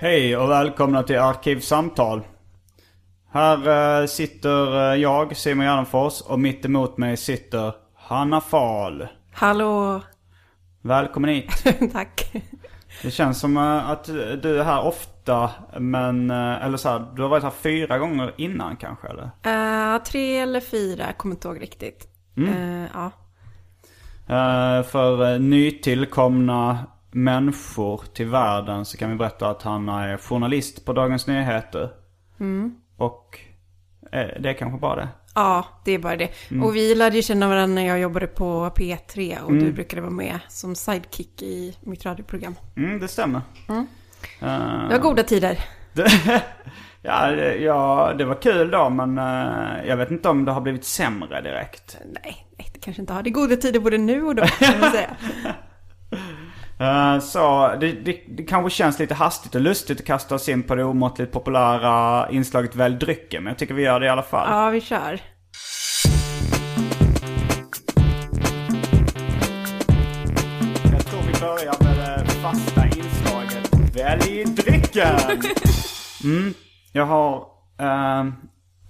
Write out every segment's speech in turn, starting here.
Hej och välkomna till Arkivsamtal. Här eh, sitter eh, jag, Simon Gärdenfors, och mitt emot mig sitter Hanna Fahl. Hallå! Välkommen hit. Tack. Det känns som eh, att du är här ofta, men... eh, Eller så här, du har varit här fyra gånger innan kanske, eller? Eh, tre eller fyra, jag kommer inte ihåg riktigt. Eh, ja. Eh, För nytillkomna människor till världen så kan vi berätta att han är journalist på Dagens Nyheter. Och eh, det är kanske bara det. ja, det är bara det. Och vi lärde ju känna varandra när jag jobbade på P3 och du brukade vara med som sidekick i mitt radioprogram. Mm, det stämmer. Eh, Det var goda tider. Ja, det, ja, det var kul då men eh, jag vet inte om det har blivit sämre direkt. Nej, nej, det kanske inte har. Det är goda tider både nu och då, kan man säga. Eh, så det, det, det kanske känns lite hastigt och lustigt att kasta oss in på det omåttligt populära inslaget Välj drycken. Men jag tycker vi gör det i alla fall. Ja, vi kör. Välj drycken! Mm, jag har, eh,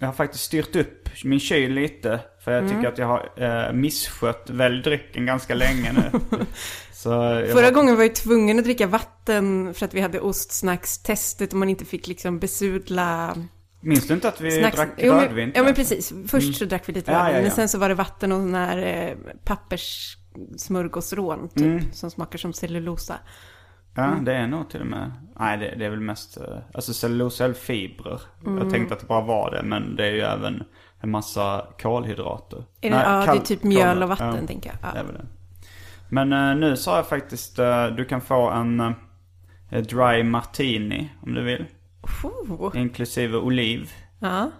jag har faktiskt styrt upp min kyl lite. För jag tycker att jag har eh, misskött Välj drycken ganska länge nu. Så jag Förra har- gången var jag tvungen att dricka vatten för att vi hade ostsnackstestet och man inte fick liksom besudla Minns du inte att vi snacks. drack Jo, men- rödvin? Ja men precis. Först så drack vi lite Ja, ja, ja. men sen så var det vatten och sån här eh, papperssmörgåsrån typ. Mm. Som smakar som cellulosa. Ja, Mm. det är nog till och med. Nej, det, det är väl mest, eh, alltså cellulosa eller fibrer. Mm. Jag tänkte att det bara var det, men det är ju även en massa kolhydrater. Är det, Nej, ja, det kal- är typ mjöl kol- och vatten ja, tänker jag. Det Ja. det. Men eh, nu sa jag faktiskt, eh, du kan få en eh, dry martini om du vill. Oh. Inklusive oliv. ja.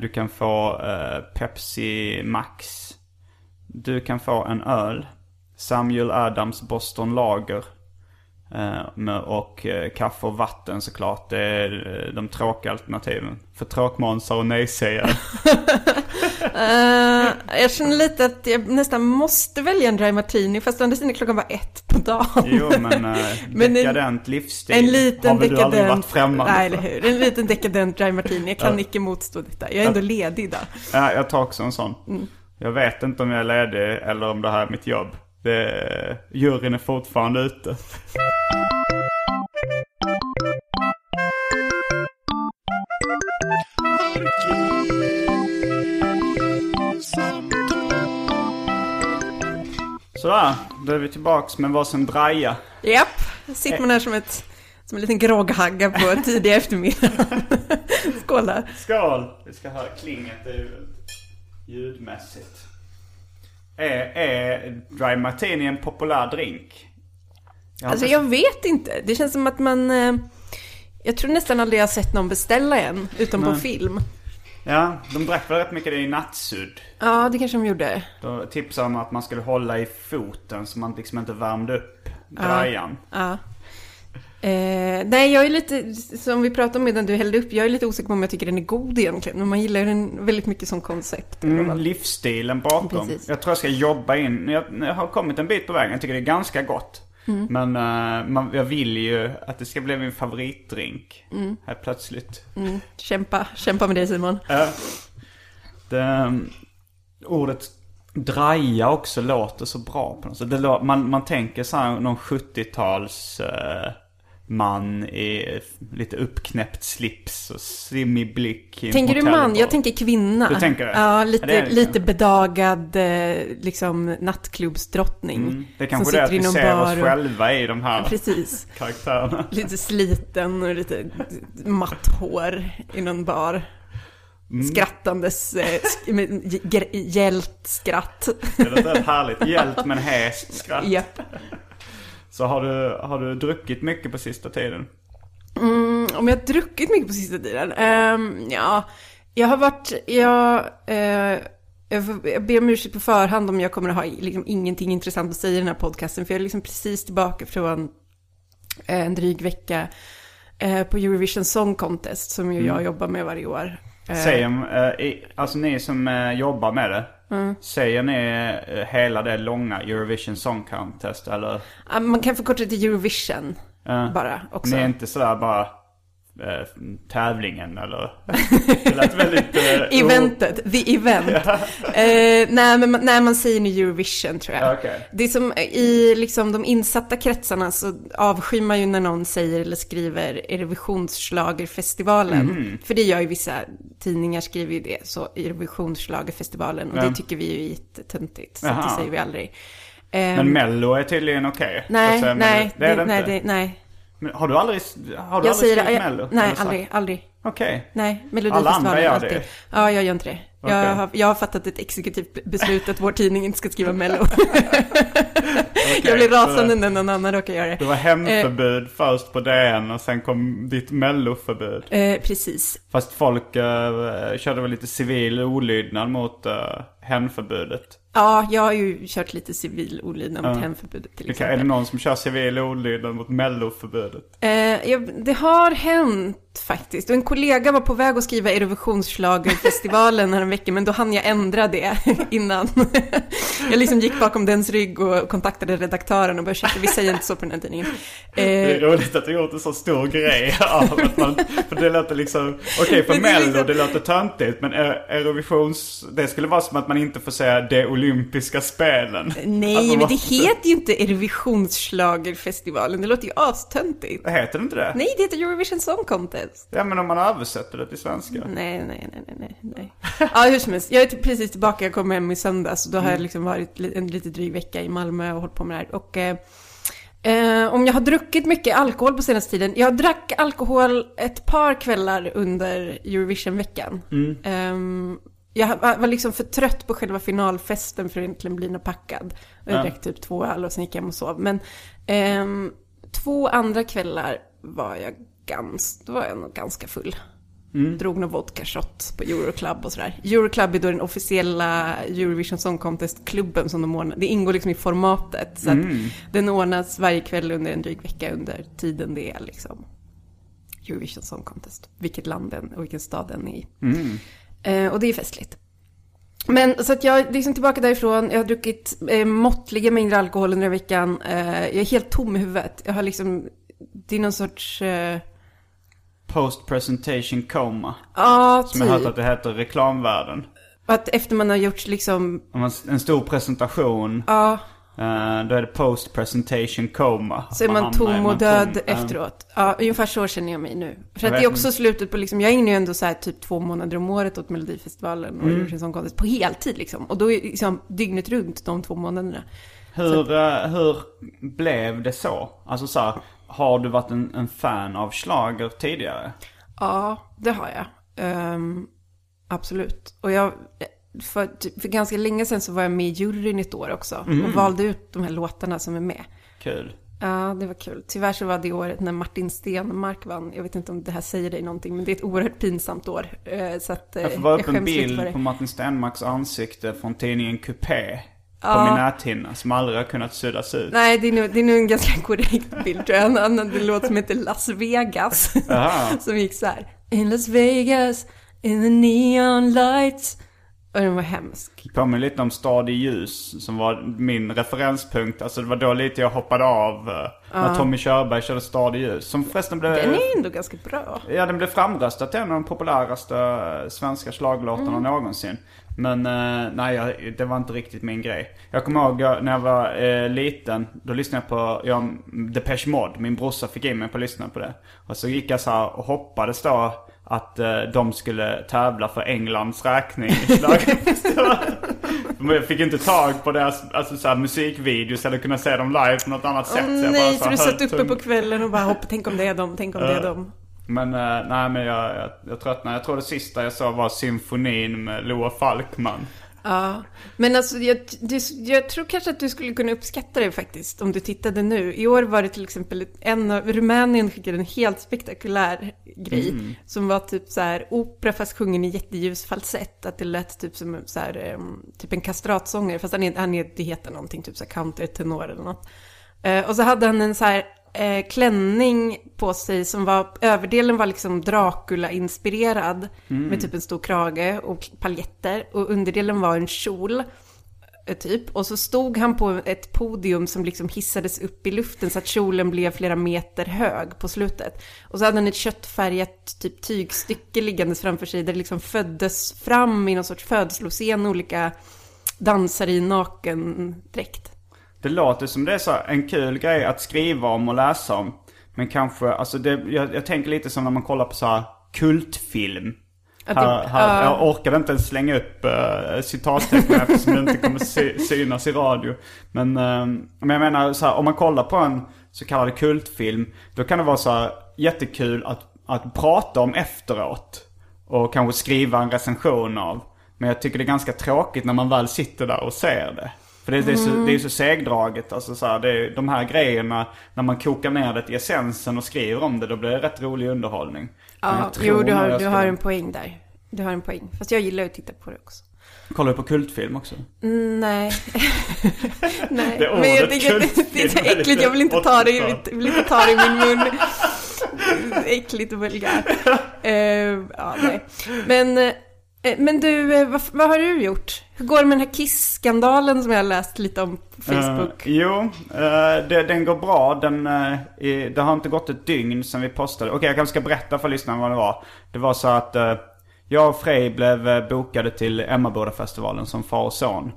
Du kan få Pepsi Max. Du kan få en öl. Samuel Adams Boston Lager. Eh, och eh, kaffe och vatten såklart. Det är eh, de tråkiga alternativen. För tråkmånsar och nej-sägare. Eh, jag känner lite att jag nästan måste välja en dry martini fast å andra sidan klockan bara ett på dagen. jo men, eh, Men en- dekadent livsstil En liten har väl du aldrig varit dekadent, främmande nej eller hur, en liten dekadent dry martini. Jag kan icke motstå detta. Jag är ändå ledig idag. Ja, jag tar också en sån. Mm. Jag vet inte om jag är ledig eller om det här är mitt jobb. Det, juryn är fortfarande ute. Sådär, då är vi tillbaks med varsin draja. Japp, sitter man här som, ett, som en liten grogghagga på tidiga eftermiddagen. Skål där. Skål! Vi ska höra klinget ut ljudmässigt. Är, är Dry Martini en populär drink? Jag Alltså jag vet inte. Det känns som att man... eh, Jag tror nästan aldrig jag har sett någon beställa en, utom på film. Ja, de drack väl rätt mycket det i nattsudd. Ja, det kanske de gjorde. Då tipsade de att man skulle hålla i foten så man liksom inte värmde upp drajan. Ja. Eh, nej, jag är lite, som vi pratade om medan du hällde upp, jag är lite osäker på om jag tycker den är god egentligen. Men man gillar den väldigt mycket som koncept. Mm, livsstilen bakom. Precis. Jag tror jag ska jobba in. Jag, jag har kommit en bit på vägen. Jag tycker det är ganska gott. Men eh, man, jag vill ju att det ska bli min favoritdrink. Här plötsligt. Kämpa, kämpa med det Simon. Ja. det, um, ordet draja också låter så bra på något sätt. Det, man, man tänker så här någon 70-tals eh, man i lite uppknäppt slips och svimmig blick. Tänker du man? Jag tänker kvinna. Du tänker det? Ja, lite, det lite bedagad eh, liksom nattklubbsdrottning. Mm, det är kanske det att vi ser oss bar själva i de här Precis. karaktärerna. Lite sliten och lite matt hår i någon bar. Mm. Skrattandes eh, hjält skratt. Det är rätt härligt. Hjält med en häst skratt. Japp. Så har du, har du druckit mycket på sista tiden? Mm, om jag har druckit mycket på sista tiden? Ehm, ja, jag har varit, jag, eh, jag, får, jag ber om ursäkt på förhand om jag kommer att ha liksom, ingenting intressant att säga i den här podcasten. För jag är liksom precis tillbaka från eh, en dryg vecka eh, på Eurovision Song Contest som ju jag jobbar med varje år. Eh, Säger, eh, alltså ni som eh, jobbar med det. Mm. Säger ni eh, hela det långa Eurovision Song Contest eller? ja, man kan förkorta det till Eurovision bara också. Ni är inte sådär bara eh, tävlingen eller? Det lät väldigt... Eh, Eventet, the event. eh, nej, men man, nej, man säger nu Eurovision tror jag. Ja, okej. Det är som i liksom de insatta kretsarna så avskyr man ju när någon säger eller skriver Eurovisionsschlagerfestivalen. Mhm. För det gör ju vissa tidningar skriver ju det, så Eurovisionsschlagerfestivalen. Och Ja. det tycker vi är ju jättetöntigt, så att det Jaha. säger vi aldrig. Men Ehm, Mello är tydligen okej. Så nej, nej, det är det nej, det, nej. Men har du aldrig, har du Jag aldrig skrivit Mello? nej, aldrig, aldrig. Okej. Nej, Alla andra Melodifestivalen gör alltid. det. Ja, jag gör inte det. Okej. Jag, har, jag har fattat ett exekutivt beslut att vår tidning inte ska skriva Mello. jag blir rasande när någon annan råkar göra Det det. var hemförbud först på DN och sen kom ditt melloförbud. Eh, precis. Fast folk eh, körde väl lite civil olydnad mot uh, hemförbudet. Ja, jag har ju kört lite civil olydnad mot hemförbudet till Vilka, är det exempel. någon som kör civil olydnad mot melloförbudet? Eh, jag, det har hänt faktiskt. Och en kollega var på väg att skriva Eurovisionsschlagerfestivalen här en vecka, men då hann jag ändra det innan. jag liksom gick bakom dens rygg och kontaktade redaktören och bara ursäkta, vi säger inte så på den här tidningen. Det är Eh, roligt att du gjort en så stor grej av att man, för det låter liksom, okej för det är mello liksom- det låter töntigt men Eurovisions, det skulle vara som att man inte får säga de olympiska spelen. nej, Alltså, men det heter ju inte Eurovisionsschlagerfestivalen, det låter ju astöntigt. Heter det inte det? Nej, det heter Eurovision Song Contest. Ja men om man översätter det till svenska. Nej, nej, nej, nej, nej. Ja, hur som helst. Jag är typ precis tillbaka, jag kom hem i söndags. Och då har jag liksom varit en lite dryg vecka i Malmö och hållit på med det här. Och eh, eh, om jag har druckit mycket alkohol på senaste tiden. Jag drack alkohol ett par kvällar under Eurovision-veckan. Ehm, jag var liksom för trött på själva finalfesten för att egentligen bli napackad. Och jag Ja. drack typ två öl och sen gick jag hem och sov. Men ehm, två andra kvällar var jag ganska, då var jag nog ganska full. Drog någon vodka shot på Euroclub och sådär. Euroclub är då den officiella Eurovision Song Contest-klubben som de ordnar. Det ingår liksom i formatet. Så att den ordnas varje kväll under en dryg vecka under tiden det är liksom Eurovision Song Contest. Vilket land den och vilken stad den är i. Eh, och det är festligt. Men så att jag är liksom tillbaka därifrån. Jag har druckit eh, måttliga mängder alkohol under veckan. Eh, jag är helt tom i huvudet. Jag har liksom, det är någon sorts, eh, Post presentation coma. ja Som jag hört typ. att det heter reklamvärlden. Att efter man har gjort liksom, Om man, en stor presentation, ja, eh, då är det post presentation coma. så är man i tom och död tom- efteråt. Ja, ungefär så känner jag mig nu. För att det är också slutet på liksom, jag ägnar ju ändå så här typ två månader om året åt Melodifestivalen och Mm. Eurovision Song Contest på heltid liksom. Och då är liksom dygnet runt de två månaderna. Hur, eh, hur blev det så? Alltså så här, har du varit en, en fan av schlager tidigare? Ja, det har jag. Ehm, absolut. Och jag, för, typ- för ganska länge sedan så var jag med i juryn ett år också. Och valde ut de här låtarna som är med. Kul. Ja, det var kul. Tyvärr så var det året när Martin Stenmark vann. Jag vet inte om det här säger dig någonting, men det är ett oerhört pinsamt år. Eh, Så att eh, Jag får bara upp en bild på Martin Stenmarks ansikte från tidningen Coupé. På Ja. min näthinna, som aldrig har kunnat suddas ut. Nej, det är, nog, det är nog en ganska korrekt bild tror jag. En låt som heter Las Vegas. Som gick så här. In Las Vegas, in the neon lights. Och den var hemsk. Påminner lite om Stad i ljus som var min referenspunkt. Alltså det var då lite jag hoppade av uh, när Tommy Körberg körde Stad i ljus. Som förresten blev... Den är ändå ganska bra. Ja, den blev framröstad till en av de populäraste eh, svenska slaglåtarna Mm. någonsin. Men uh, nej, jag, det var inte riktigt min grej. Jag kommer ihåg jag, när jag var uh, liten, då lyssnade jag på ja, Depeche Mode. Min brorsa fick in mig på att lyssna på det. Och så gick jag så här och hoppades då att uh, de skulle tävla för Englands räkning i. Men jag fick inte tag på deras alltså, så här, musikvideos eller kunna se dem live på något annat sätt. Åh, Så nej, så så du satt uppe på kvällen och bara hopp, tänk om det är dem, tänk om det är dem. Men eh, nej men jag, jag, jag tröttnade. Jag tror det sista jag såg var symfonin med Loa Falkman. Ja, men alltså jag, du, jag tror kanske att du skulle kunna uppskatta det faktiskt om du tittade nu. I år var det till exempel en av, Rumänien skickade en helt spektakulär grej som var typ så här opera fast sjungen i jätteljus falsett. Att det lät typ som så här, typ en kastratsångare fast han, är, han är, det heter någonting, typ så här countertenor eller något. Eh, och så hade han en så här eh, klänning på sig som var, överdelen var liksom Dracula-inspirerad med typ en stor krage och paljetter och underdelen var en kjol. eh, Typ. Och så stod han på ett podium som liksom hissades upp i luften så att kjolen blev flera meter hög på slutet. Och så hade han ett köttfärgat typ tygstycke liggandes framför sig där det liksom föddes fram i någon sorts födsloscen olika dansare i nakendräkt. Det låter som det är så en kul grej att skriva om och läsa om. Men kanske, alltså det, jag, jag tänker lite som när man kollar på så här kultfilm. Att Här, här, ja. jag orkade inte ens slänga upp uh, citattecken eftersom det inte kommer sy, synas i radio. Men, eh, men jag menar så här, om man kollar på en så kallad kultfilm. Då kan det vara så här jättekul att, att prata om efteråt. Och kanske skriva en recension av. Men jag tycker det är ganska tråkigt när man väl sitter där och ser det. För det, det, är, så, det är så segdraget. Alltså så här, det är, de här grejerna, när man kokar ner det till essensen och skriver om det, då blir det rätt rolig underhållning. Ja, jo, du har, du har en poäng där. Du har en poäng. Fast jag gillar att titta på det också. Kollar du på kultfilm också? Mm, nej. nej. Det Men jag ordet tycker att det, det är så äckligt. Jag vill inte ta det, i 80-tal. mitt- jag vill inte ta det i min mun. Äckligt och vulgärt. Eh, ja, nej. Men, eh, men du, eh, vad, vad har du gjort? Hur går det med den här Kiss-skandalen som jag har läst lite om på Facebook? Eh, jo, eh, det, den går bra. Den, eh, i, det har inte gått ett dygn sedan vi postade. Okej, jag kanske ska berätta för lyssnarna vad det var. Det var så att eh, jag och Frej blev eh, bokade till Emmabodafestivalen som far och son.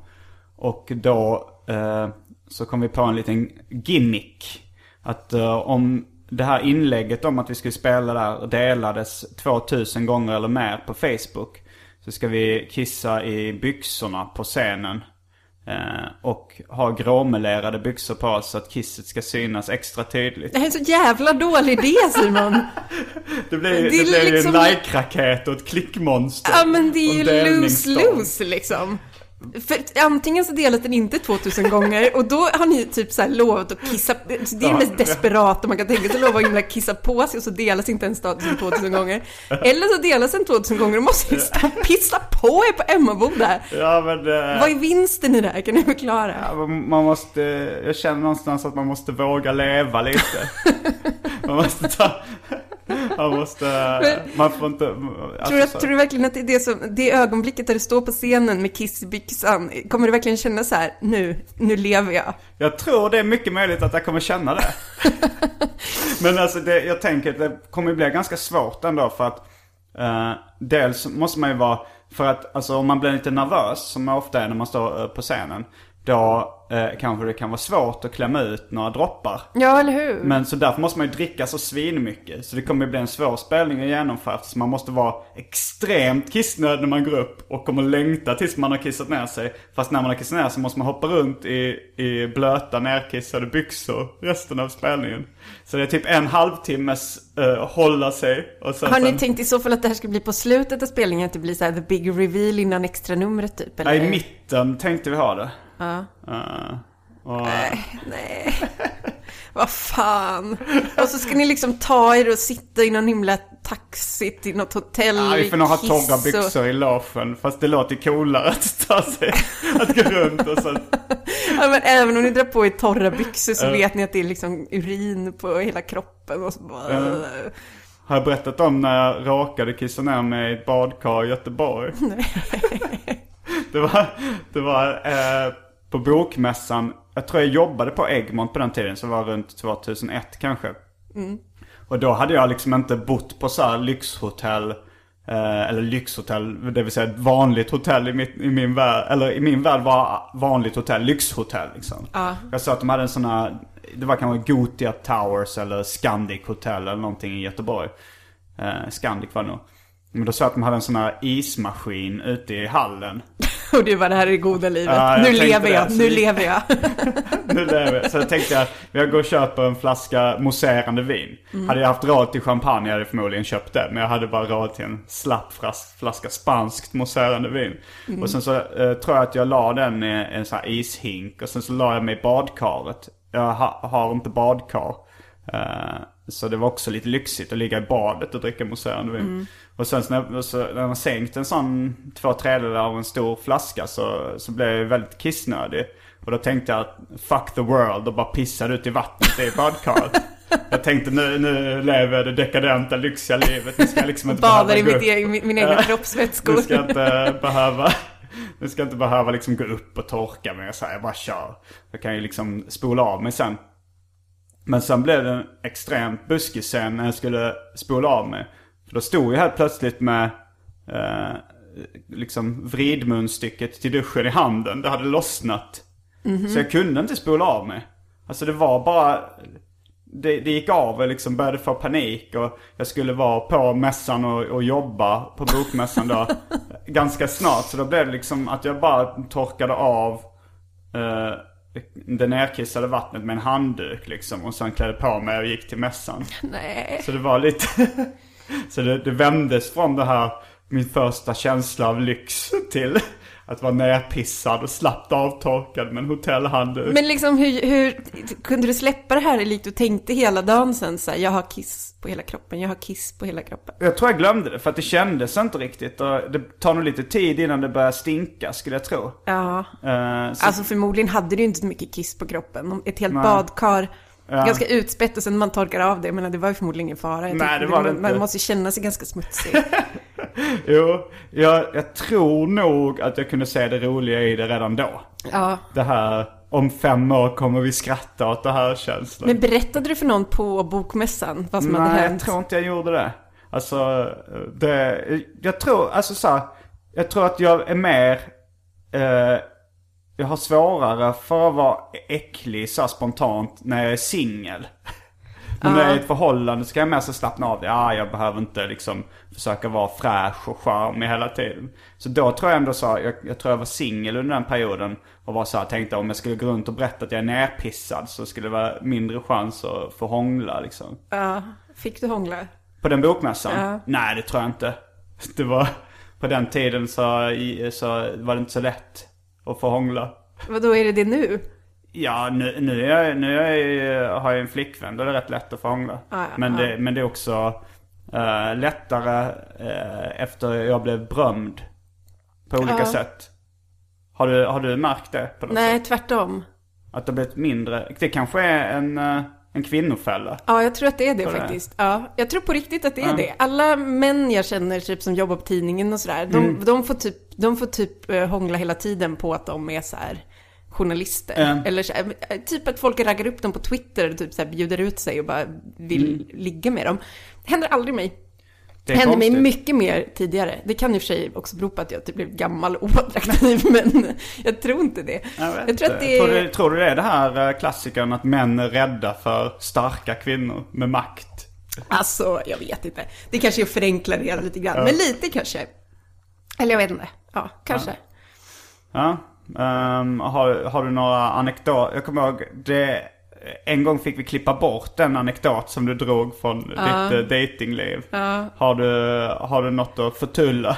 Och då eh, så kom vi på en liten gimmick. Att eh, om det här inlägget om att vi skulle spela där delades 2000 gånger eller mer på Facebook. Så ska vi kissa i byxorna på scenen. Eh, och ha gråmelerade byxor på oss så att kisset ska synas extra tydligt. Det här är en så jävla dålig idé Simon. Det blir, Det det blir liksom- ju en like-raket och ett klickmonster. Ja men det är ju lose-lose liksom. För antingen så delas den inte 2000 gånger och då har ni typ så här lovat att kissa, det är det mest desperata man kan tänka sig, lova att himla kissa på sig och så delas inte ens statusen 2000 gånger. Eller så delas den 2000 gånger och måste ni pissa på er på Emmaboda. Ja men... Vad är vinsten i det här? Kan ni förklara? Ja, Man måste, jag känner någonstans att man måste våga leva lite. man måste ta, man måste, man får inte, alltså, Tror du, så- tror du verkligen att det är det, som, det ögonblicket där du står på scenen med kiss i byxan, kommer du verkligen känna så här, nu, nu lever jag? Jag tror det är mycket möjligt att jag kommer känna det. Men alltså det, jag tänker att det kommer bli ganska svårt ändå för att eh, dels måste man ju vara, för att alltså om man blir lite nervös som ofta är när man står eh, på scenen. Då eh, kanske det kan vara svårt att klämma ut några droppar. Ja, eller hur? Men så därför måste man ju dricka så svinmycket. Så det kommer ju bli en svår spelning att genomföra. Så man måste vara extremt kissnödig när man går upp och kommer längta tills man har kissat ner sig. Fast när man har kissat ner sig måste man hoppa runt i, i blöta nerkissade byxor resten av spelningen. Så det är typ en halvtimmes uh, hålla sig. Och sen, Har ni sen, tänkt i så fall att det här ska bli på slutet av spelningen, att det blir så här the big reveal innan extra numret typ? Eller? Ja, i mitten tänkte vi ha det. Ja. Eh, och, Nej. Vad fan. Och så ska ni liksom ta er och sitta i någon himla taxi till något hotell Ja, vi får nog ha torra och- byxor i logen. Fast det låter coolare att ta sig, att gå runt och sen Ja, men även om ni drar på er torra byxor så Ja. vet ni att det är liksom urin på hela kroppen och så bara... Har jag berättat om när jag råkade kissa ner mig i ett badkar i Göteborg? Det var, det var eh, på bokmässan. Jag tror jag jobbade på Egmont på den tiden. Så det var runt 2001 kanske. Och då hade jag liksom inte bott på så här lyxhotell. Eh, eller lyxhotell, det vill säga ett vanligt hotell i, mitt, i min värld. Eller i min värld var vanligt hotell lyxhotell liksom. Jag sa att de hade en sån här, det var kanske Gotia Towers eller Scandic Hotel eller någonting i Göteborg. Eh, Scandic var det nog. Men då sa jag att de hade en sån här ismaskin ute i hallen. Och du var det här är det goda livet. Ja, jag nu lever det, jag, så nu lever jag. Nu lever jag. Så jag tänkte att jag går och köper en flaska mousserande vin. Hade jag haft råd till champagne hade jag förmodligen köpt det. Men jag hade bara råd till en slapp flaska spanskt mousserande vin. Och sen så eh, tror jag att jag la den i en sån här ishink. Och sen så la jag mig i badkaret. Jag ha, har inte badkar. Eh, så det var också lite lyxigt att ligga i badet och dricka mousserande vin. Och sen så när, så när man sänkt en sån två tredjedelar av en stor flaska så, så blev jag väldigt kissnödig. Och då tänkte jag att fuck the world och bara pissade ut i vattnet i badkaret. jag tänkte nu, nu lever jag det dekadenta lyxiga livet. Nu ska jag liksom inte Badar behöva i mitt egen, min, min egna kroppsvätskor. Nu ska jag inte behöva Nu ska jag inte behöva liksom gå upp och torka mig så här, jag bara kör. Jag kan ju liksom spola av mig sen. Men sen blev det en extremt buskig scen när jag skulle spola av mig. För då stod jag helt plötsligt med eh, liksom vridmunstycket till duschen i handen. Det hade lossnat. Så jag kunde inte spola av mig. Alltså det var bara... Det, det gick av och liksom började få panik och jag skulle vara på mässan och, och jobba på bokmässan då ganska snart. Så då blev det liksom att jag bara torkade av eh, det nerkissade vattnet med en handduk liksom. Och sen klädde på mig och gick till mässan. Nej. Så det var lite... så det, det vändes från det här, min första känsla av lyx till att vara nerpissad och slappt avtorkad med en hotellhandduk. Men liksom hur, hur, kunde du släppa det här lite och tänkte hela dagen sen så här, jag har kiss på hela kroppen, jag har kiss på hela kroppen. Jag tror jag glömde det för att det kändes inte riktigt. Och det tar nog lite tid innan det börjar stinka skulle jag tro. Ja, Eh, så, alltså förmodligen hade du inte så mycket kiss på kroppen. Ett helt Nej. badkar, Ja. ganska utspätt och sen man torkar av det. Men det var ju förmodligen ingen fara. Jag Nej, det var det man, man inte. måste ju känna sig ganska smutsig. Jo, jag, jag tror nog att jag kunde se det roliga i det redan då. ja. Det här, om fem år kommer vi skratta åt det här känslan. Men berättade du för någon på bokmässan vad som hade Nej, jag hänt? tror inte jag gjorde det. Alltså, det, jag tror, alltså så här, jag tror att jag är mer, eh, jag har svårare för att vara äcklig så spontant när jag är singel. Men när jag är i ett förhållande så kan jag mer så slappna av. Ja, jag behöver inte liksom försöka vara fräsch och charmig hela tiden. Så då tror jag ändå så, jag, jag tror jag var singel under den perioden. Och var så här, tänkte om jag skulle gå runt och berätta att jag är nerpissad så skulle det vara mindre chans att få hångla liksom. Ja, fick du hångla? På den bokmässan? Ja. Nej, det tror jag inte. Det var, på den tiden så, så var det inte så lätt att få hångla. Vad då är det det nu? Ja, nu, nu, är jag, nu är jag, har jag en flickvän. Då är det rätt lätt att få hångla. Ja, men, ja. det, men det är också eh, lättare eh, efter jag blev berömd. På olika Ja. sätt. Har du, har du märkt det på något Nej, sätt? tvärtom. Att det har blivit mindre? Det kanske är en, eh, en kvinnofälla. Ja, jag tror att det är det du det? faktiskt. Ja, jag tror på riktigt att det är Ja. det. Alla män jag känner typ som jobbar på tidningen och sådär, de, Mm. de får typ, de får typ eh, hångla hela tiden på att de är så här journalister. Ja. Eller så, eh, typ att folk raggar upp dem på Twitter och typ så här bjuder ut sig och bara vill Mm. ligga med dem. Det händer aldrig mig. Det hände mig mycket mer tidigare. Det kan i och för sig också bero på att jag typ blev gammal och oattraktiv, men jag tror inte det. Jag, Jag tror att det tror, du, tror du det är det här eh, klassikern att män är rädda för starka kvinnor med makt? Alltså, jag vet inte. Det kanske är att förenkla det hela lite grann, men lite kanske. Eller jag vet inte. Ja, kanske. Ja. ehm, har, har du några anekdoter? Jag kommer ihåg, det, en gång fick vi klippa bort den anekdot som du drog från ditt uh. datingliv. Har, du, har du något att förtulla?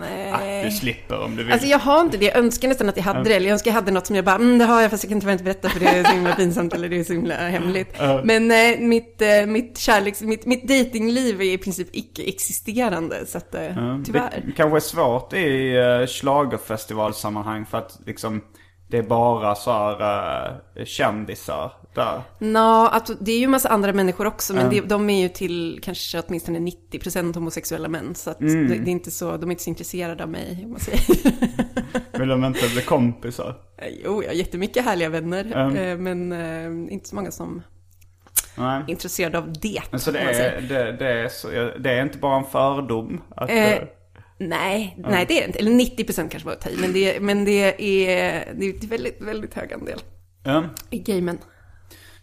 Nej. Du slipper om du vill. Alltså jag har inte det, jag önskar nästan att jag hade det. Eller jag önskar jag hade något som jag bara, mm, det har jag fast jag kan tyvärr inte berätta för det är så himla pinsamt eller det är så himla hemligt. Men nej, mitt, eh, mitt kärleks, mitt, mitt datingliv är i princip icke-existerande. Så att, eh, tyvärr. Det kanske är svårt i uh, schlagerfestivalsammanhang för att liksom det är bara så här uh, kändisar där? Nå, alltså, det är ju en massa andra människor också, men Mm. det, de är ju till kanske åtminstone 90% homosexuella män. Så Mm. det, det är inte så, de är inte så intresserade av mig, om man säger. Vill de inte bli kompisar? jo, jag har jättemycket härliga vänner, Mm. eh, men eh, inte så många som Nej. är intresserade av det. Men så det är, det, det, är så, det är inte bara en fördom? Att, Eh, nej, nej det är det inte. Eller 90% kanske var att ta i, men det, men det är, det är väldigt, väldigt hög andel ja. i gamen.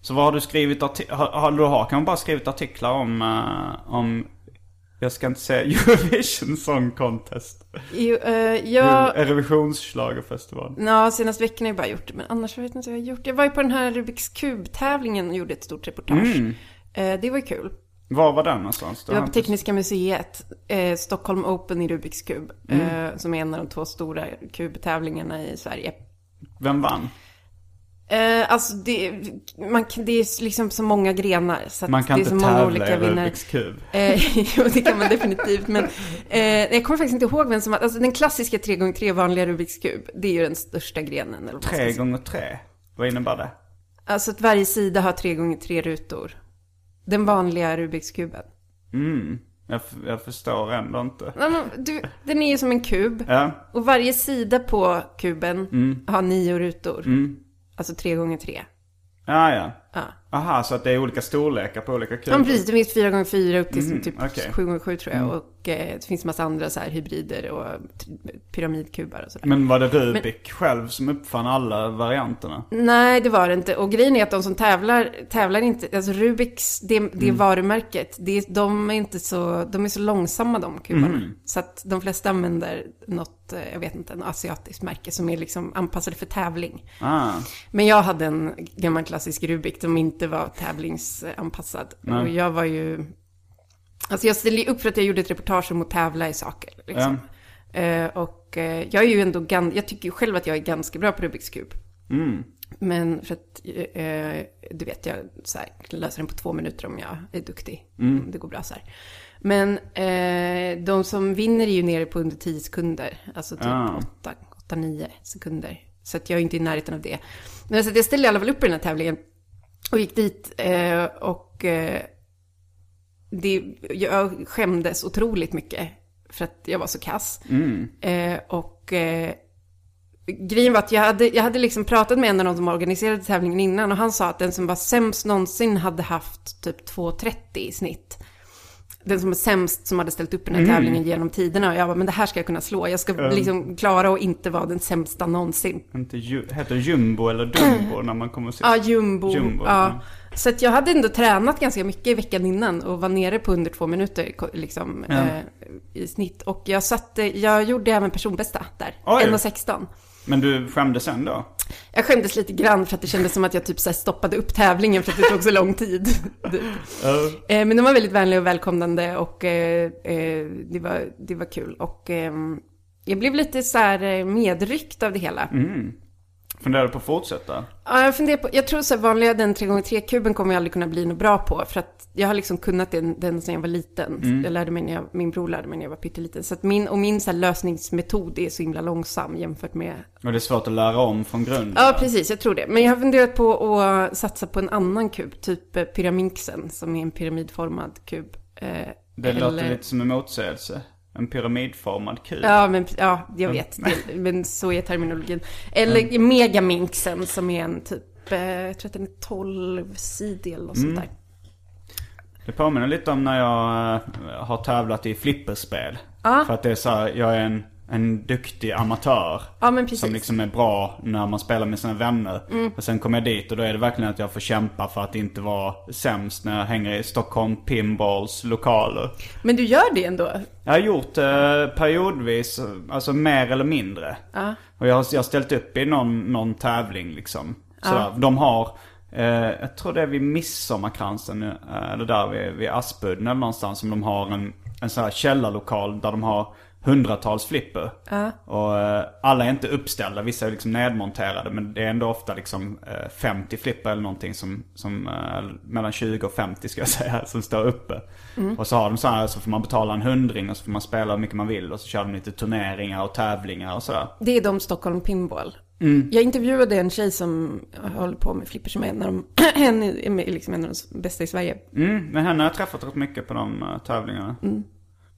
Så vad har du skrivit har, har du har kanske bara skrivit artiklar om, eh, om jag ska inte säga Eurovision Song Contest. Jo, eh, jag... Eurovisionsschlagerfestival. Ja, senaste veckan har jag bara gjort det, men annars vet jag inte vad jag har gjort. Jag var ju på den här Rubiks kub-tävlingen och gjorde ett stort reportage. Mm. Eh, det var ju kul. Var var den någonstans? Det var på Tekniska museet, eh, Stockholm Open i Rubiks kub, Mm. eh, som är en av de två stora kubtävlingarna i Sverige. Vem vann? Eh, alltså det, man, det är liksom så många grenar, så Man kan det är inte så många tävla olika i. Rubiks kub. Eh, jo, det kan man definitivt. Men eh, jag kommer faktiskt inte ihåg vem som var... Alltså den klassiska 3x3 vanliga Rubiks kub, det är ju den största grenen. Eller vad man ska Tre säga. gånger tre. Vad innebär det? Alltså att varje sida har 3x3 rutor. Den vanliga Rubiks kuben. Mm. Jag, jag förstår ändå inte. Nej, men Du, den är ju som en kub. Ja. Och varje sida på kuben Mm. har nio rutor. Alltså 3x3. Ja, ja. Ja. Aha, så att det är olika storlekar på olika Ja, kuber? men precis. Det finns 4x4 upp till Mhm, typ okej. 7x7 tror jag. Och eh, det finns massa andra så här hybrider och pyramidkubar och sådär. Men var det Rubik själv som uppfann alla varianterna? Nej, det var det inte. Och grejen är att de som tävlar, tävlar inte, alltså Rubiks, det, det Mm. varumärket, det, de är inte så, de är så långsamma de kubarna. Mm. Så att de flesta använder något, eh, jag vet inte, något asiatiskt märke som är liksom anpassade för tävling. Ah. Men jag hade en gammal klassisk Rubik som inte var tävlingsanpassad. Nej. Och jag var ju, alltså jag ställde upp för att jag gjorde ett reportage om att tävla i saker. Liksom. Eh, och eh, jag är ju ändå, gan- jag tycker ju själv att jag är ganska bra på Rubiks kub. Mm. Men för att, eh, du vet, jag så här, löser den på två minuter om jag är duktig. Mm. Det går bra så här. Men eh, de som vinner är ju nere på under 10 sekunder. Alltså typ Ah. 8-9 sekunder. Så att jag är inte i närheten av det. Men så att jag ställde i alla fall upp i den här tävlingen. Och gick dit eh, och eh, det, jag skämdes otroligt mycket. För att jag var så kass. Eh, och eh, grejen var att jag hade, jag hade liksom pratat med en av de som organiserade tävlingen innan och han sa att den som var sämst någonsin hade haft typ 2.30 i snitt. Den som var sämst som hade ställt upp den här tävlingen genom tiderna. Och jag bara, men det här ska jag kunna slå. Jag ska liksom klara att inte vara den sämsta någonsin. Inte ju, heter jumbo eller dumbo när man kommer sist? Ja, jumbo. Jumbo, ja. mm. Så jag hade ändå tränat ganska mycket i veckan innan och var nere på under två minuter liksom, Ja. eh, i snitt. Och jag satte, jag gjorde även personbästa där, Oj. 1.16. Men du skämdes ändå? Jag skämdes lite grann för att det kändes som att jag typ så stoppade upp tävlingen för att det tog så lång tid. Typ. Eh, Men de var väldigt vänliga och välkomnande och eh, eh, det, var, det var kul. Och ehm, jag blev lite så här medryckt av det hela. Funderar du på att fortsätta? Ja, jag funderar på, jag tror så här vanliga den 3x3-kuben kommer jag aldrig kunna bli något bra på. För att jag har liksom kunnat den, den sedan jag var liten. Jag lärde mig när jag, min bror lärde mig när jag var pytteliten. Så att min, och min så lösningsmetod är så himla långsam jämfört med... Och det är svårt att lära om från grunden? Ja, precis, jag tror det. Men jag har funderat på att satsa på en annan kub, typ eh, pyramixen, som är en pyramidformad kub. Eh, Det eller- låter lite som en motsägelse. En pyramidformad kub. Ja, men, ja, jag vet. Det, men så är terminologin. Eller megaminxen som är en typ, eh, jag tror att den är 12-sidig eller något sånt där. Det påminner lite om när jag eh, har tävlat i flipperspel. Ja. För att det är så här, jag är en, en duktig amatör. Precis. Som liksom är bra när man spelar med sina vänner. Mm. Och sen kommer jag dit och då är det verkligen att jag får kämpa för att inte vara sämst när jag hänger i Stockholm Pinballs lokaler. Men du gör det ändå? Jag har gjort det periodvis, alltså mer eller mindre. Och jag har, jag har ställt upp i någon, någon tävling liksom. Sådär. De har, eh, jag tror det är vid Midsommarkransen, eh, eller där vid, vid Aspudden eller någonstans som de har en, en sån här källarlokal där de har hundratals flipper. Och eh, alla är inte uppställda, vissa är liksom nedmonterade. Men det är ändå ofta liksom eh, 50 flipper eller någonting som, som eh, mellan 20 och 50 ska jag säga, som står uppe. Och så har de så här, så får man betala en hundring och så får man spela hur mycket man vill. Och så kör de lite turneringar och tävlingar och sådär. Det är de Stockholm Pinball. Jag intervjuade en tjej som håller på med flipper som är en av de, en, är liksom en av de bästa i Sverige. Mm, men henne har jag träffat rätt mycket på de uh, tävlingarna.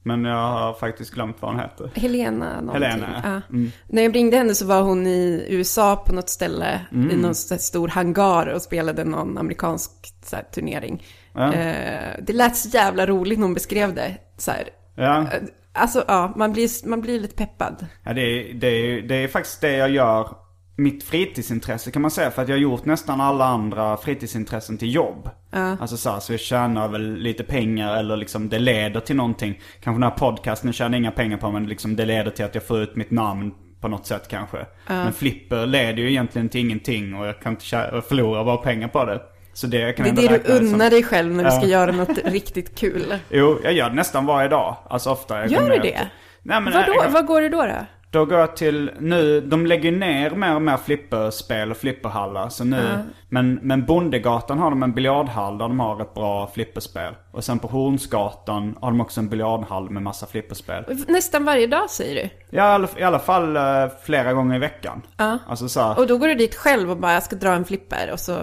Men jag har faktiskt glömt vad hon heter. Helena någonting. Helena, ja. Ja. När jag ringde henne så var hon i USA på något ställe i någon stor hangar och spelade någon amerikansk här, turnering. Ja. Eh, det lät så jävla roligt när hon beskrev det. Så här. Ja. Eh, Alltså ja, man blir, man blir lite peppad. Ja, det, är, det, är, det är faktiskt det jag gör. Mitt fritidsintresse kan man säga. För att jag har gjort nästan alla andra fritidsintressen till jobb. Alltså så, här, så jag tjänar väl lite pengar eller liksom det leder till någonting. Kanske den här podcasten tjänar inga pengar på men liksom det leder till att jag får ut mitt namn på något sätt kanske. Men flipper leder ju egentligen till ingenting och jag kan inte tjä- jag förlorar bara pengar på det. Så det kan Det är det du räkna som- unnar dig själv när du ska Ja. göra något riktigt kul. Jo, jag gör det nästan varje dag. Alltså ofta. Gör du det? Nej, men Vadå? jag- Vad går du då då? Då går jag till, nu, de lägger ner mer och mer flipperspel och flipperhallar. Så nu, men, men Bondegatan har de en biljardhall där de har ett bra flipperspel. Och sen på Hornsgatan har de också en biljardhall med massa flipperspel. Nästan varje dag säger du? Ja, i alla, fall eh, flera gånger i veckan. Ja. Alltså så här, Och då går du dit själv och bara, jag ska dra en flipper och så...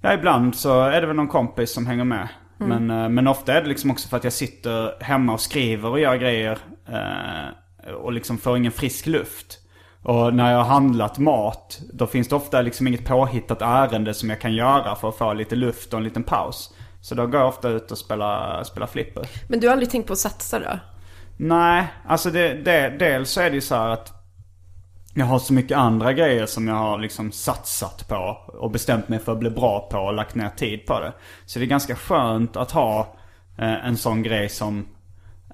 Ja, ibland så är det väl någon kompis som hänger med. Men, eh, men ofta är det liksom också för att jag sitter hemma och skriver och gör grejer. Eh, och liksom får ingen frisk luft. Och när jag har handlat mat, då finns det ofta liksom inget påhittat ärende som jag kan göra för att få lite luft och en liten paus. Så då går jag ofta ut och spelar, spelar flipper. Men du har aldrig tänkt på att satsa då? Nej, alltså det, det, dels så är det ju så att jag har så mycket andra grejer som jag har liksom satsat på och bestämt mig för att bli bra på och lagt ner tid på det. Så det är ganska skönt att ha eh, en sån grej som,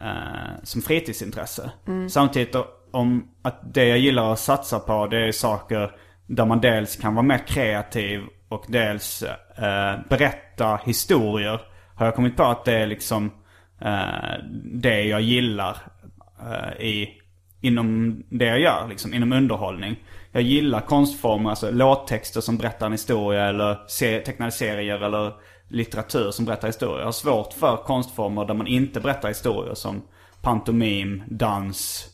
eh, som fritidsintresse. Samtidigt om att det jag gillar att satsa på det är saker där man dels kan vara mer kreativ och dels eh, berätta historier. Har jag kommit på att det är liksom eh, det jag gillar eh, i, inom det jag gör, liksom inom underhållning. Jag gillar konstformer, alltså låttexter som berättar en historia eller se, tecknade serier eller litteratur som berättar historier. Jag har svårt för konstformer där man inte berättar historier som pantomim, dans.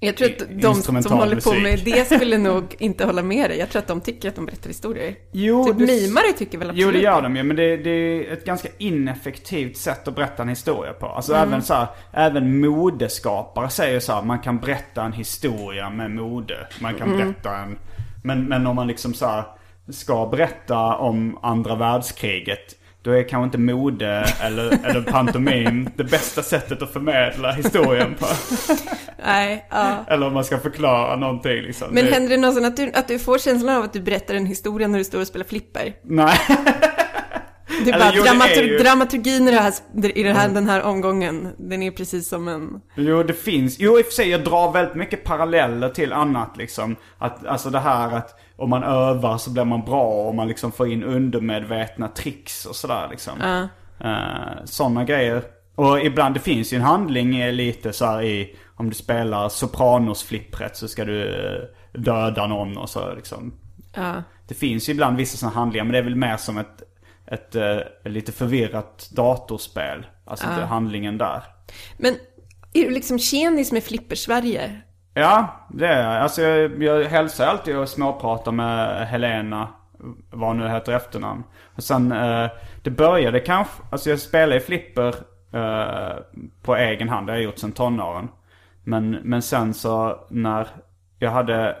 Jag tror att de som håller på med det skulle nog inte hålla med dig. Jag tror att de tycker att de berättar historier. Jo, typ det- mimare tycker väl absolut Jo det gör de ju, men det, det är ett ganska ineffektivt sätt att berätta en historia på. Alltså även så här, även modeskapare säger så här, man kan berätta en historia med mode. Man kan berätta en, men, men om man liksom så här, ska berätta om andra världskriget, då är kanske inte mode eller, eller pantomim det bästa sättet att förmedla historien på. Nej, ja. Eller om man ska förklara någonting liksom. Men det, händer det någonsin att du, att du får känslan av att du berättar en historia när du står och spelar flipper? Nej. Det är bara jo, det är dramatur- ju- dramaturgin i, det här, i det här, den här omgången, den är precis som en... Jo, det finns. Jo, i och för sig, jag drar väldigt mycket paralleller till annat liksom. Att, alltså det här att om man övar så blir man bra och man liksom får in undermedvetna tricks och sådär liksom. Ja. Uh, Sådana grejer. Och ibland, det finns ju en handling eh, lite så här i, om du spelar Sopranos-flippret så ska du eh, döda någon och så liksom. Ja. Det finns ju ibland vissa sådana handlingar men det är väl mer som ett, ett, eh, lite förvirrat datorspel. Alltså inte handlingen där. Men är du liksom tjenis med Flipper-Sverige? Ja, det är jag. Alltså jag, jag hälsar alltid och småpratar med Helena, vad nu heter efternamn. Och sen, eh, det började kanske, alltså jag spelar i flipper eh, på egen hand, det har jag gjort sedan tonåren. Men, men sen så när jag hade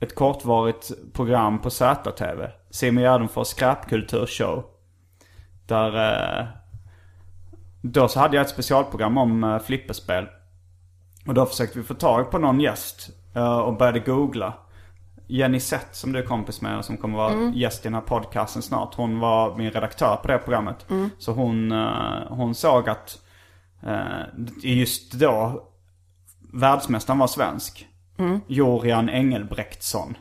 ett kortvarigt program på ZTV, Simon Gärdenfors skräpkulturshow. Där, eh, då så hade jag ett specialprogram om eh, flipperspel. Och då försökte vi få tag på någon gäst eh, och började googla. Jenny Sett som du är kompis med och som kommer vara gäst i den här podcasten snart. Hon var min redaktör på det programmet. Så hon, eh, hon såg att eh, just då världsmästaren var svensk. Jorian Engelbrektsson.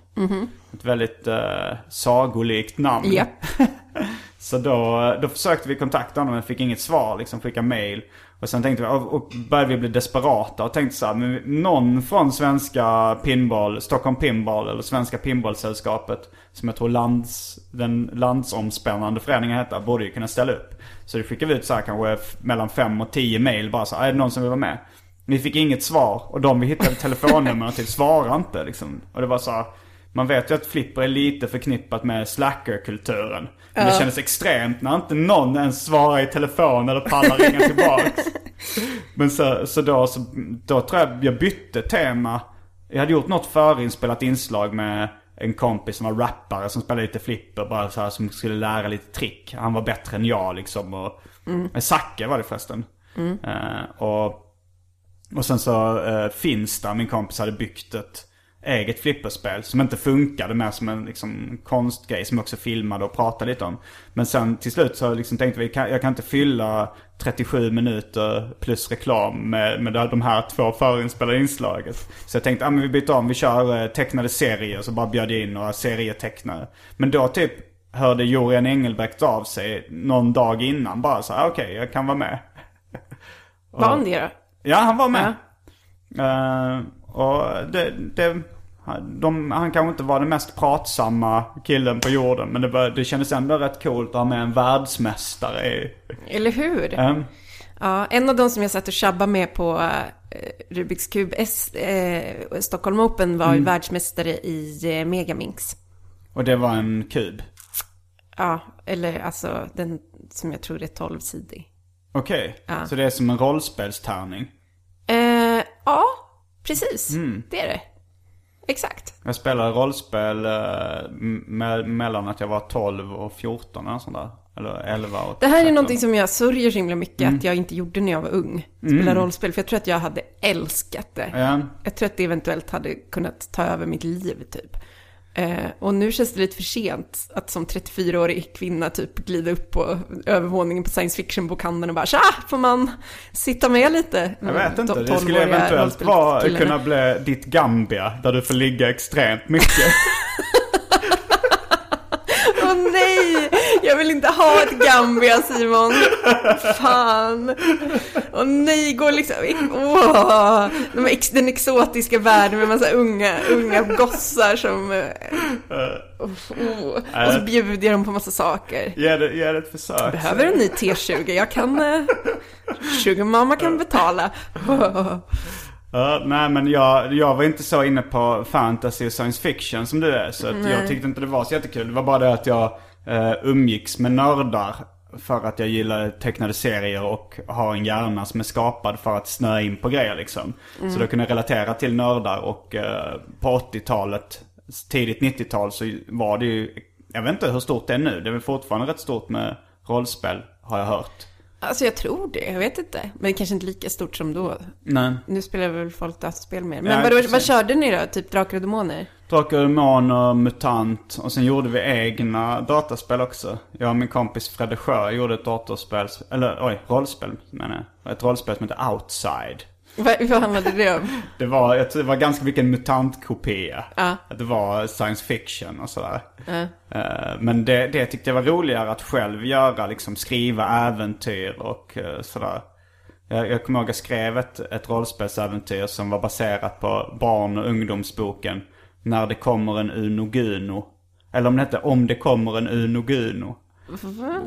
Ett väldigt uh, sagolikt namn. Japp. Så då, då försökte vi kontakta honom men fick inget svar. Liksom skicka mail. Och sen tänkte vi, och, började vi bli desperata och tänkte så här, men någon från svenska pinball, Stockholm Pinball eller Svenska Pinballsällskapet, som jag tror lands, den landsomspännande föreningen heter, borde ju kunna ställa upp. Så det skickade vi ut så här kanske mellan fem och tio mail bara så här, är det någon som vill vara med? Vi fick inget svar och de vi hittade telefonnumren till typ svarade inte liksom. Och det var så här, Man vet ju att flipper är lite förknippat med slackerkulturen. Men det kändes extremt när inte någon ens svarar i telefon eller pallar ringa tillbaks. Men så, så, då, så då tror jag jag bytte tema. Jag hade gjort något förinspelat inslag med en kompis som var rappare som spelade lite flipper. Bara så här, som skulle lära lite trick. Han var bättre än jag liksom. Och, mm. Zacke var det förresten. Mm. Uh, och, och sen så uh, Finsta, min kompis, hade byggt ett eget flipperspel som inte funkade mer som en liksom, konstgrej som jag också filmade och pratade lite om. Men sen till slut så liksom tänkte vi, jag kan inte fylla 37 minuter plus reklam med, med de här två förinspelade inslagen. Så jag tänkte, ah, men vi byter om, vi kör eh, tecknade serier. Så bara bjöd jag in några serietecknare. Men då typ hörde Jorian Engelbrekt av sig någon dag innan bara så okej okay, jag kan vara med. Var han det då? Ja, han var med. Ja. Uh, och det, det de, han kanske inte var den mest pratsamma killen på jorden. Men det, var, det kändes ändå rätt coolt att ha med en världsmästare i. Eller hur? Um, ja, en av de som jag satt och tjabbade med på uh, Rubiks kub S, uh, Stockholm Open var mm. världsmästare i uh, Megaminx. Och det var en kub? Ja, eller alltså den som jag tror är 12-sidig. Okej, okay. ja. så det är som en rollspelstärning? ja, precis. Mm. Det är det. Exakt. Jag spelade rollspel eh, mellan att jag var 12 och 14 eller sånt där. Eller 11 och Det här 13. är någonting som jag sörjer så himla mycket mm. att jag inte gjorde när jag var ung. Spela mm. rollspel. För jag tror att jag hade älskat det. Ja. Jag tror att det eventuellt hade kunnat ta över mitt liv typ. Eh, och nu känns det lite för sent att som 34-årig kvinna typ glida upp på övervåningen på science fiction-bokhandeln och bara tja, får man sitta med lite? Jag vet inte, det skulle eventuellt vara, kunna bli ditt Gambia där du får ligga extremt mycket. Åh oh, nej! Jag vill inte ha ett Gambia Simon. Fan. Oh, nej, går liksom... Oh, den exotiska världen med massa unga, unga gossar som... Oh, oh. Och så bjuder jag dem på massa saker. Ge det, ett försök. Behöver en ny T20? Jag kan... Uh, Sugarmamma kan betala. Uh, nej men jag, jag var inte så inne på fantasy och science fiction som du är. Så jag tyckte inte det var så jättekul. Det var bara det att jag uh, umgicks med nördar. För att jag gillar tecknade serier och har en hjärna som är skapad för att snöa in på grejer liksom. Mm. Så då kunde jag relatera till nördar och uh, på 80-talet, tidigt 90-tal så var det ju, jag vet inte hur stort det är nu. Det är väl fortfarande rätt stort med rollspel har jag hört. Alltså jag tror det, jag vet inte. Men det kanske inte lika stort som då. Nej. Nu spelar väl folk dataspel mer. Men ja, vadå, vad körde ni då? Typ Drakar och Demoner? Drakar och Demoner, MUTANT och sen gjorde vi egna dataspel också. Jag och min kompis Fredde Sjö gjorde ett datorspel, eller oj, rollspel menar jag. Ett rollspel som heter Outside. Vad, vad handlade det om? det, var, jag tror det var ganska mycket en mutantkopia. Att det var science fiction och sådär. Uh. men det, det tyckte jag var roligare att själv göra. Liksom skriva äventyr och uh, sådär. Jag, jag kommer ihåg att jag skrev ett, ett rollspelsäventyr som var baserat på barn och ungdomsboken När det kommer en Uno Guno. Eller om det hette Om det kommer en Uno Guno.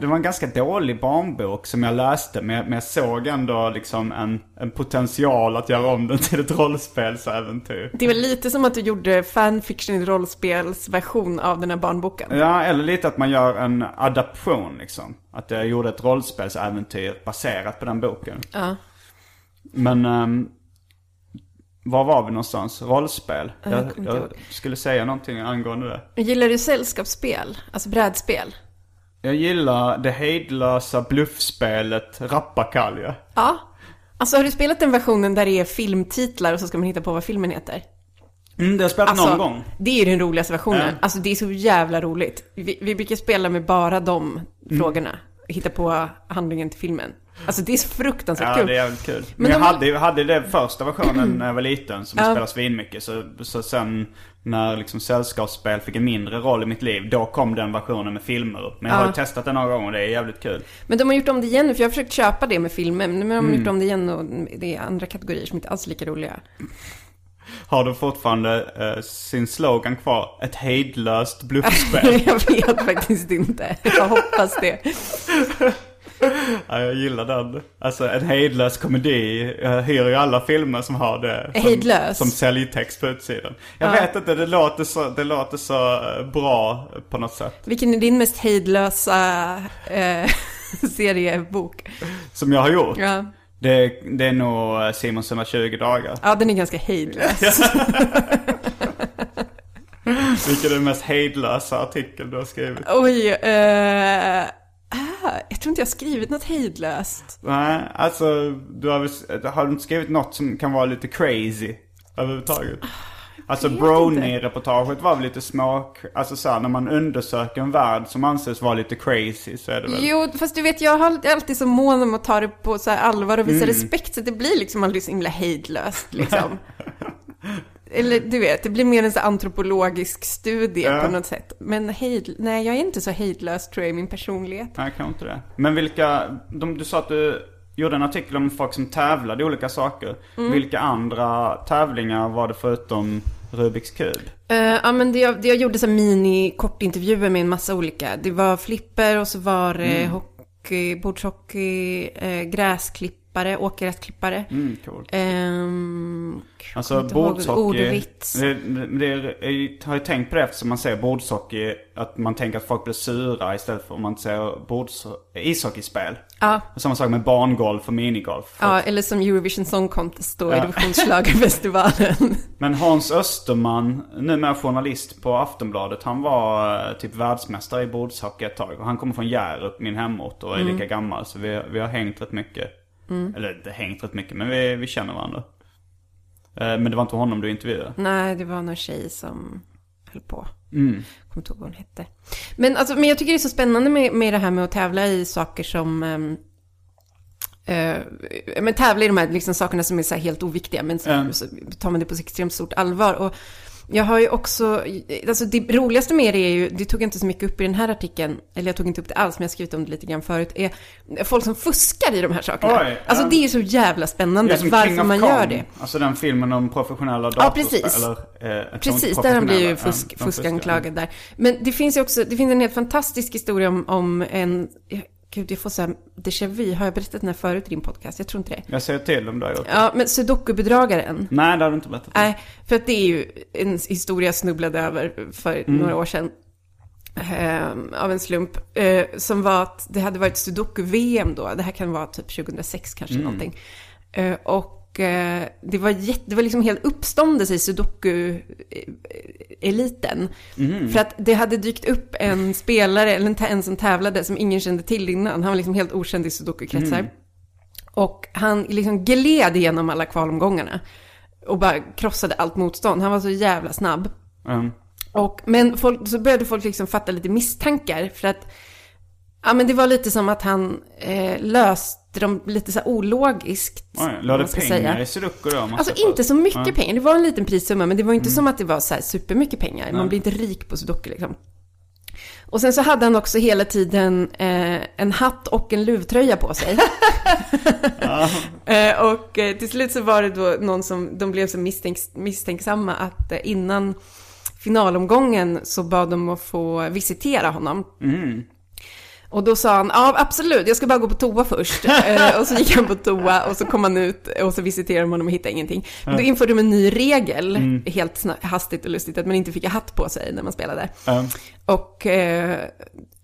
Det var en ganska dålig barnbok som jag läste men jag, men jag såg ändå liksom en, en potential att göra om den till ett rollspelsäventyr. Det var lite som att du gjorde fanfiction i rollspelsversion av den här barnboken. Ja, eller lite att man gör en adaption liksom. Att jag gjorde ett rollspelsäventyr baserat på den boken. Ja. Men um, var var vi någonstans? Rollspel? Jag, jag, jag skulle säga någonting angående det. Gillar du sällskapsspel? Alltså brädspel? Jag gillar det hejdlösa bluffspelet Rappakalja. Ja. Alltså har du spelat den versionen där det är filmtitlar och så ska man hitta på vad filmen heter? Mm, det har jag spelat alltså, någon gång. Det är den roligaste versionen. Mm. Alltså det är så jävla roligt. Vi, vi brukar spela med bara de mm. frågorna. Hitta på handlingen till filmen. Alltså det är så fruktansvärt ja, kul. Ja, det är jävligt kul. Men, Men jag, de... hade, hade den första versionen när jag var liten som ja. spelade svinmycket. Så, så sen när liksom sällskapsspel fick en mindre roll i mitt liv, då kom den versionen med filmer. Men jag har ju testat den några gånger och det är jävligt kul. Men de har gjort om det igen nu, för jag har försökt köpa det med filmer. Men de har mm. gjort om det igen och det är andra kategorier som inte alls är lika roliga. Har de fortfarande uh, sin slogan kvar? Ett hejdlöst bluffspel? jag vet faktiskt inte. Jag hoppas det. Ja, jag gillar den. Alltså en hejdlös komedi. Jag hyr ju alla filmer som har det. Som, Hejdlös? Som säljtext på utsidan. Jag vet inte, det låter, så, det låter så eh, bra på något sätt. Vilken är din mest hejdlösa eh, seriebok? Som jag har gjort. Ja. Det, det är nog eh, Simons 120 dagar. ja, den är ganska hejdlös. Vilken är den mest hejdlösa artikel du har skrivit? Oj, eh, jag tror inte jag har skrivit något hejdlöst. Nej, alltså du har, har du inte skrivit något som kan vara lite crazy överhuvudtaget? Alltså vet Brony-reportaget var väl lite små, alltså så här, när man undersöker en värld som anses vara lite crazy så är det väl. Jo, fast du vet, jag har alltid så mån om att ta det på så allvar och visa respekt, så det blir liksom aldrig så himla hejdlöst liksom. Eller du vet, det blir mer en så antropologisk studie Ja. på något sätt. Men hejd, nej, jag är inte så hejdlös tror jag i min personlighet. Nej, kanske inte det. Men vilka, de, du sa att du gjorde en artikel om folk som tävlade i olika saker. Mm. Vilka andra tävlingar var det förutom Rubiks kub? Eh, ja, men det jag, det jag gjorde så här mini kortintervjuer med en massa olika. Det var flipper och så var det Mm. hockey, bordshockey, eh, gräsklippare, åkgräsklippare. Mm, coolt. Ehm, Alltså bordshockey, Ordvits. det, det, har ju tänkt på det eftersom man säger bordshockey, att man tänker att folk blir sura istället för om man säger bords, ishockeyspel. Ja, Och samma sak med barngolf och minigolf. ja, eller som Eurovision Song Contest då, Eurovisionsschlagerfestivalen. Men Hans Österman, numera journalist på Aftonbladet, han var eh, typ världsmästare i bordshockey ett tag. Och han kommer från Hjärup, min hemort, och är Mm. lika gammal. Så vi, vi har hängt rätt mycket. Eller inte hängt rätt mycket, men vi, vi känner varandra. Eh, Men det var inte honom du intervjuade? Nej, det var någon tjej som höll på. Mm. Kommer inte ihåg vad hon hette. Men, alltså, men jag tycker det är så spännande med, med det här med att tävla i saker som... ehm, eh, men tävla i de här liksom, sakerna som är så helt oviktiga, men så, Mm. så tar man det på så extremt stort allvar. Och jag har ju också, alltså det roligaste med det är ju, det tog jag inte så mycket upp i den här artikeln, eller jag tog inte upp det alls, men jag har skrivit om det lite grann förut, är folk som fuskar i de här sakerna. Oj, alltså ja. det är så jävla spännande, varför man Kong. gör det. Alltså den filmen om professionella Ja, datorspel. precis. Eller, eh, Precis, där blir ju fusk, Ja, fuskanklagad där. Men det finns ju också, det finns en helt fantastisk historia om, om en, gud jag får så här déjà vu, har jag berättat den här förut i din podcast? Jag tror inte det. Jag säger till om du har gjort det. Ja, men sudoku-bedragaren. Nej, det har du inte berättat. Nej, för att det är ju en historia jag snubblade över för några år sedan. ehm, av en slump. eh, som var att det hade varit sudoku-VM då. Det här kan vara typ 2006 kanske någonting. Eh, och eh, det var, jätte, det var liksom helt uppståndelse i sudoku-eliten. För att det hade dykt upp en spelare, eller en, som tävlade, som ingen kände till innan. Han var liksom helt okänd i sudoku-kretsar. Och han liksom gled igenom alla kvalomgångarna. Och bara krossade allt motstånd. Han var så jävla snabb. Mm. Och, men folk, så började folk liksom fatta lite misstankar. För att, ja men det var lite som att han eh, löste dem lite så här ologiskt. Oj, la ska pengar säga. i sudoku då? Alltså jag inte så mycket Ja. pengar. Det var en liten prissumma, men det var Mm. inte som att det var så här supermycket pengar. Man blir inte rik på sudoku liksom. Och sen så hade han också hela tiden eh, en hatt och en luvtröja på sig. eh, och eh, till slut så var det då någon som, de blev så misstänks, misstänksamma att eh, innan finalomgången så bad de att få visitera honom. Och då sa han, ja absolut, jag ska bara gå på toa först. eh, och så gick han på toa och så kom han ut och så visiterade de honom och hittade ingenting. Men då införde de en ny regel, helt sna- hastigt och lustigt, att man inte fick ha hatt på sig när man spelade. Ja. Och eh,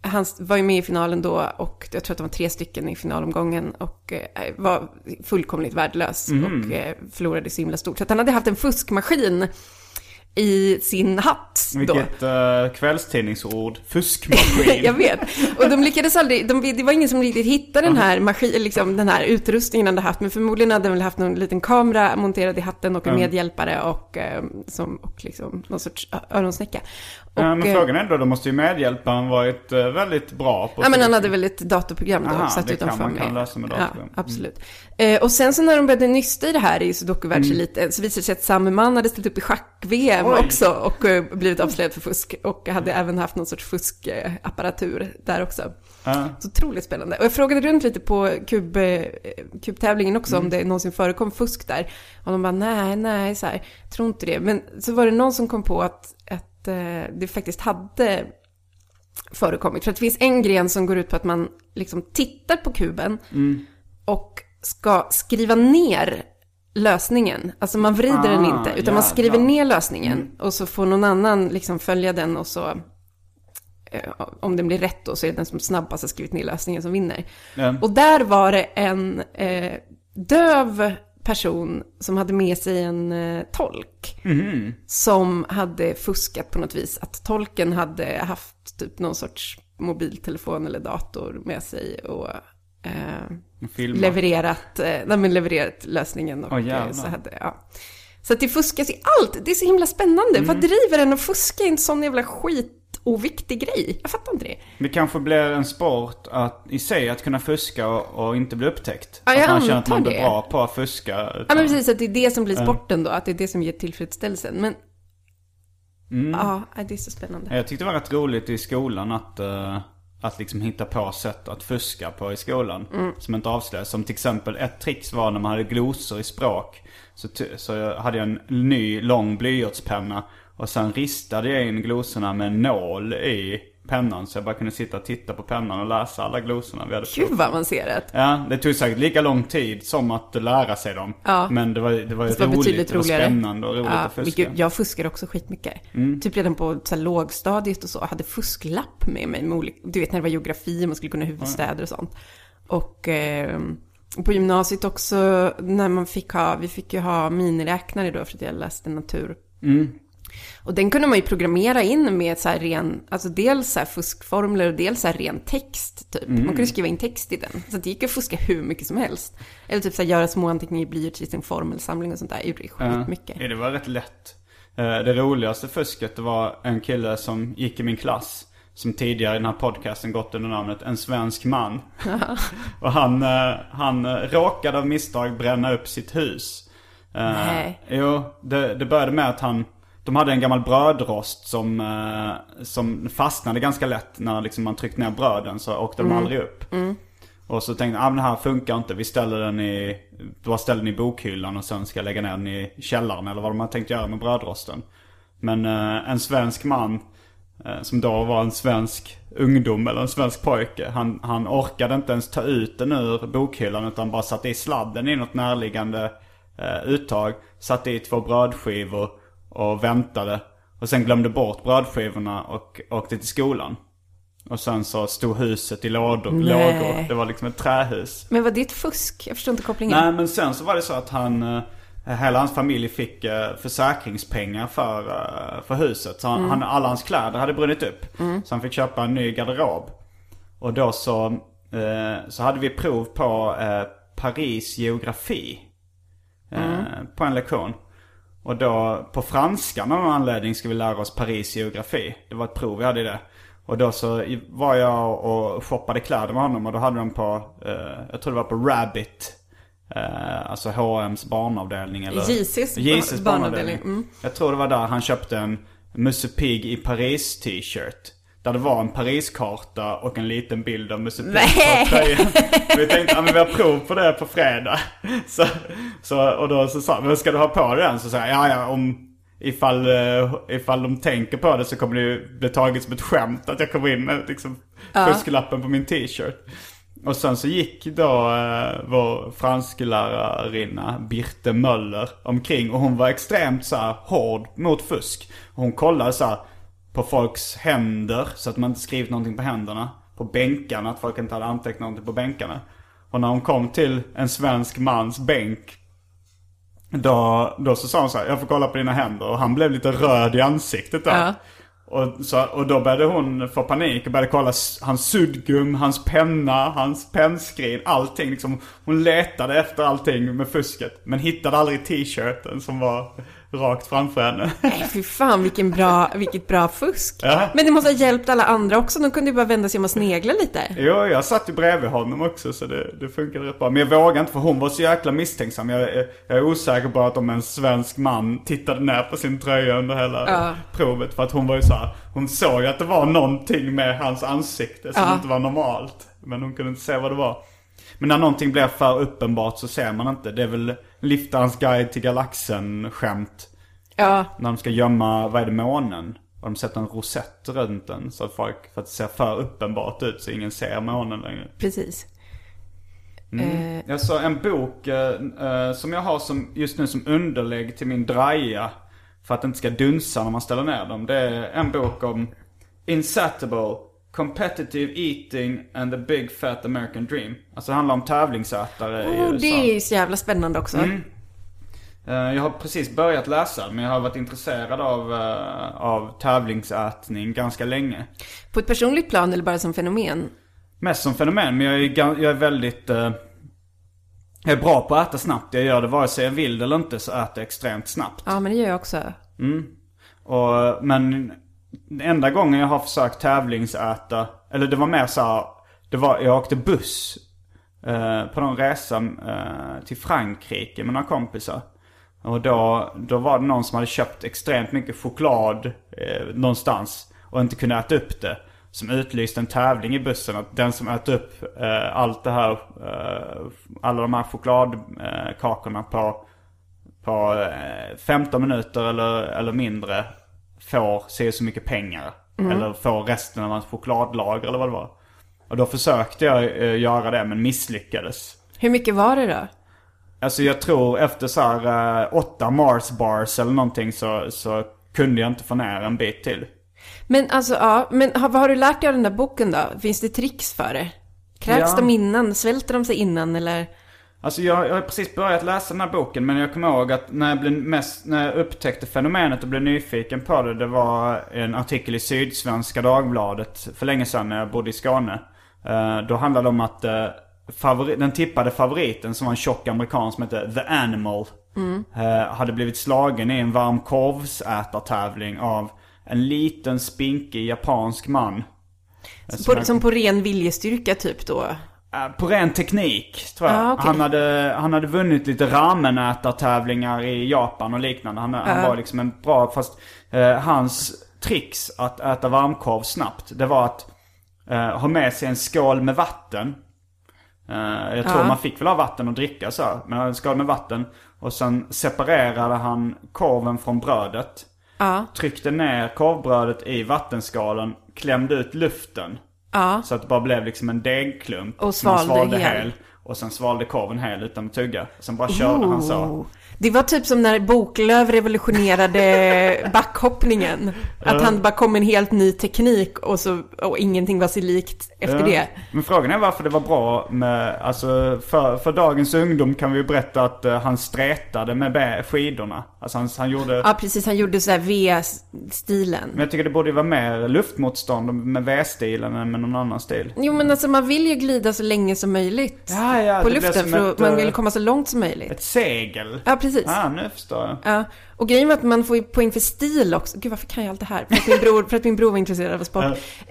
han var ju med i finalen då och jag tror att det var tre stycken i finalomgången och eh, var fullkomligt värdelös och eh, förlorade så himla stort. Så att han hade haft en fuskmaskin i sin hatt. Vilket uh, kvällstidningsord. Fuskmaskin. Jag vet. Och de lyckades aldrig, de, det var ingen som riktigt hittade den här, maskin, liksom, den här utrustningen han hade haft. Men förmodligen hade han väl haft någon liten kamera monterad i hatten och en Mm. medhjälpare och, eh, som, och liksom, någon sorts öronsnäcka. Och, men eh, frågan är då, då måste ju medhjälparen varit eh, väldigt bra på Ja, men han hade väl ett datorprogram då, Aha, satt det utanför kan man med. kan lösa med datorprogram. Ja, absolut. Eh, och sen så när de började nysta i det här i sudokuvärldseliten så visade det sig att samme man hade ställt upp i schack-VM också och eh, blivit avslöjad för fusk och hade även haft någon sorts fuskapparatur där också. Ja. Så otroligt spännande. Och jag frågade runt lite på kub, eh, kubtävlingen också Mm. om det någonsin förekom fusk där. Och de bara nej, nej, så här, tror inte det. Men så var det någon som kom på att, att eh, det faktiskt hade förekommit. För att det finns en gren som går ut på att man liksom tittar på kuben och ska skriva ner lösningen. Alltså man vrider den Ah, inte, utan jävlar. man skriver ner lösningen och så får någon annan liksom följa den och så eh, om den blir rätt då så är det den som snabbast har skrivit ner lösningen som vinner. Ja. Och där var det en eh, döv person som hade med sig en eh, tolk. Som hade fuskat på något vis. Att tolken hade haft typ någon sorts mobiltelefon eller dator med sig och eh, levererat, eh, nej, levererat lösningen. Och, jävlar. så, hade, ja. så att det fuskas i allt. Det är så himla spännande. Mm. Vad driver en att fuska i en sån jävla skit oviktig grej? Jag fattar inte det. Det kanske blir en sport att, i sig att kunna fuska och, och inte bli upptäckt. Ja, jag att man känner att man blir det. bra på att fuska. Ja utan- men precis, att det är det som blir sporten då. Att det är det som ger tillfredsställelsen. Men Mm. ja, det är så spännande. Jag tyckte det var rätt roligt i skolan att, eh, att liksom hitta på sätt att fuska på i skolan. Mm. Som inte avslöjas. Som till exempel ett trix var när man hade glosor i språk. Så, så hade jag en ny lång blyertspenna. Och sen ristade jag in glosorna med en nål i pennan. Så jag bara kunde sitta och titta på pennan och läsa alla glosorna vi hade Gud vad avancerat. Ja, det tog säkert lika lång tid som att lära sig dem. Ja. Men det var, det var, Det var roligt, det var spännande och roligt ja, att fuska. Gud, jag fuskar också skitmycket. Mm. Typ redan på så här, lågstadiet och så. Jag hade fusklapp med mig. Med olika, du vet när det var geografi, man skulle kunna huvudstäder och sånt. Och eh, på gymnasiet också, när man fick ha, vi fick ju ha miniräknare då för att jag läste natur. Mm. Och den kunde man ju programmera in med så här ren, alltså dels så här fuskformler och dels så här ren text typ. Man kunde skriva in text i den. Så det gick att fuska hur mycket som helst. Eller typ så här göra små anteckningar i blyerts i sin formelsamling och sånt där. Jag gjorde det skitmycket. Ja, det var rätt lätt. Eh, Det roligaste fusket det var en kille som gick i min klass. Som tidigare i den här podcasten gått under namnet En svensk man. och han, eh, han eh, råkade av misstag bränna upp sitt hus. Nej. Jo, det, det började med att han de hade en gammal brödrost som, eh, som fastnade ganska lätt när liksom man tryckte ner bröden så åkte de aldrig upp. Och så tänkte jag, ah, men det här funkar inte. Vi ställer den i, bara ställer den i bokhyllan och sen ska jag lägga ner den i källaren eller vad de har tänkt göra med brödrosten. Men eh, en svensk man, eh, som då var en svensk ungdom eller en svensk pojke. Han, han orkade inte ens ta ut den ur bokhyllan utan bara satte i sladden i något närliggande eh, uttag. Satte i två brödskivor och väntade. Och sen glömde bort brödskivorna och åkte till skolan. Och sen så stod huset i lådor, Nej. lågor. Det var liksom ett trähus. Men var det ett fusk? Jag förstår inte kopplingen. Nej men sen så var det så att han, eh, hela hans familj fick eh, försäkringspengar för, eh, för huset. Så han, han, alla hans kläder hade brunnit upp. Så han fick köpa en ny garderob. Och då så, så hade vi prov på Paris geografi. Eh, På en lektion. Och då på franska av någon anledning ska vi lära oss Paris geografi. Det var ett prov vi hade i det. Och då så var jag och shoppade kläder med honom och då hade de på, eh, jag tror det var på Rabbit. Eh, alltså H&M's barnavdelning eller? JC's JC's bar- barnavdelning. mm. Jag tror det var där han köpte en Musse Pigg i Paris t-shirt. Där det var en Pariskarta och en liten bild av Musse Pigg på tröjan. Vi tänkte, ja men vi har prov på det på fredag. Så, så, och då så sa men ska du ha på dig den? Så sa jag, ja ja om ifall, eh, ifall de tänker på det så kommer det ju bli taget som ett skämt att jag kommer in med liksom fusklappen på min t-shirt. Och sen så gick då eh, vår fransklärarinna Birte Möller omkring och hon var extremt så här hård mot fusk. Hon kollade så här på folks händer så att man inte skrivit någonting på händerna. På bänkarna, att folk inte hade antecknat någonting på bänkarna. Och när hon kom till en svensk mans bänk då, då så sa hon så här, jag får kolla på dina händer. Och han blev lite röd i ansiktet där. Ja. Och, så, och då började hon få panik och började kolla hans suddgum, hans penna, hans pennskrin, allting. Liksom, hon letade efter allting med fusket. Men hittade aldrig t-shirten som var rakt framför henne. Nej, fy fan vilken bra, vilket bra fusk. Ja. Men det måste ha hjälpt alla andra också. De kunde ju bara vända sig om och snegla lite. Jo, jag satt ju bredvid honom också så det, det funkade rätt bra. Men jag vågade inte för hon var så jäkla misstänksam. Jag, är- jag är osäker på att om en svensk man tittade ner på sin tröja under hela Ja. provet. För att hon var ju så här, hon såg att det var någonting med hans ansikte som Ja. inte var normalt. Men hon kunde inte se vad det var. Men när någonting blir för uppenbart så ser man inte. Det är väl Liftarens guide till galaxen skämt. Ja, När de ska gömma, vad är det, månen? Och de sätter en rosett runt den så att folk, för att det ser för uppenbart ut så ingen ser månen längre. Precis. Mm. Jag sa en bok eh, eh, som jag har som, just nu som underlägg till min draja. För att det inte ska dunsa när man ställer ner dem. Det är en bok om Insatiable, Competitive Eating and the Big Fat American Dream. Alltså det handlar om tävlingsätare i Oh, USA. det är så jävla spännande också. Eh, Jag har precis börjat läsa men jag har varit intresserad av, eh, av tävlingsätning ganska länge. På ett personligt plan eller bara som fenomen? Mest som fenomen, men jag är, jag är väldigt... eh, jag är bra på att äta snabbt. Jag gör det vare sig jag vill eller inte så äter jag extremt snabbt. Ja, men det gör jag också. Och, men enda gången jag har försökt tävlingsäta, eller det var mer så här, det var, jag åkte buss eh, på någon resa eh, till Frankrike med några kompisar. Och då, då var det någon som hade köpt extremt mycket choklad eh, någonstans och inte kunde äta upp det. Som utlyste en tävling i bussen att den som äter upp eh, allt det här, eh, alla de här chokladkakorna på på eh, 15 minuter eller, eller mindre får se så mycket pengar. Eller får resten av ett chokladlager eller vad det var. Och då försökte jag eh, göra det men misslyckades. Hur mycket var det då? Alltså jag tror efter så här eh, åtta Mars bars eller någonting så, så kunde jag inte få ner en bit till. Men alltså, ja, men har, vad har du lärt dig av den där boken då? Finns det tricks för det? Kräks Ja. de innan? Svälter de sig innan eller? Alltså jag, jag har precis börjat läsa den här boken men jag kommer ihåg att när jag, blev mest, när jag upptäckte fenomenet och blev nyfiken på det. Det var en artikel i Sydsvenska Dagbladet för länge sedan när jag bodde i Skåne. Eh, då handlade det om att eh, favori, den tippade favoriten som var en tjock amerikan som hette The Animal. eh, hade blivit slagen i en varm korvsätartävling av en liten spinkig japansk man. Som På, som på ren viljestyrka typ då? Eh, På ren teknik, tror jag. Ah, okej. han, hade, han hade vunnit lite ramenätartävlingar i Japan och liknande. Han, han var liksom en bra, fast eh, hans tricks att äta varmkorv snabbt, det var att eh, ha med sig en skål med vatten. Eh, jag tror Ja. man fick väl ha vatten och dricka så, här, men en skål med vatten. Och sen separerade han korven från brödet. Ja, Tryckte ner korvbrödet i vattenskalen, klämde ut luften. Ja. Så att det bara blev liksom en degklump. Och som man svalde hel. Och sen svalde korven hel utan att tugga. Sen bara körde han så. Det var typ som när Boklöv revolutionerade backhoppningen. Att han bara kom med en helt ny teknik och, så, och ingenting var sig likt efter Ja. det. Men frågan är varför det var bra med, alltså för, för dagens ungdom kan vi ju berätta att eh, han stretade med skidorna. Alltså han, han gjorde, Ja, precis. Han gjorde så här V-stilen. men jag tycker det borde ju vara mer luftmotstånd med V-stilen än med någon annan stil. Jo, men alltså man vill ju glida så länge som möjligt. Ja, ja, på luften, för ett, man eh, vill komma så långt som möjligt. Ett segel. Ja, precis. Ja, nu förstår jag. Ja, och grejen var att man får ju poäng för stil också. Gud, varför kan jag allt det här? För att min bror, för att min bror var intresserad av sport.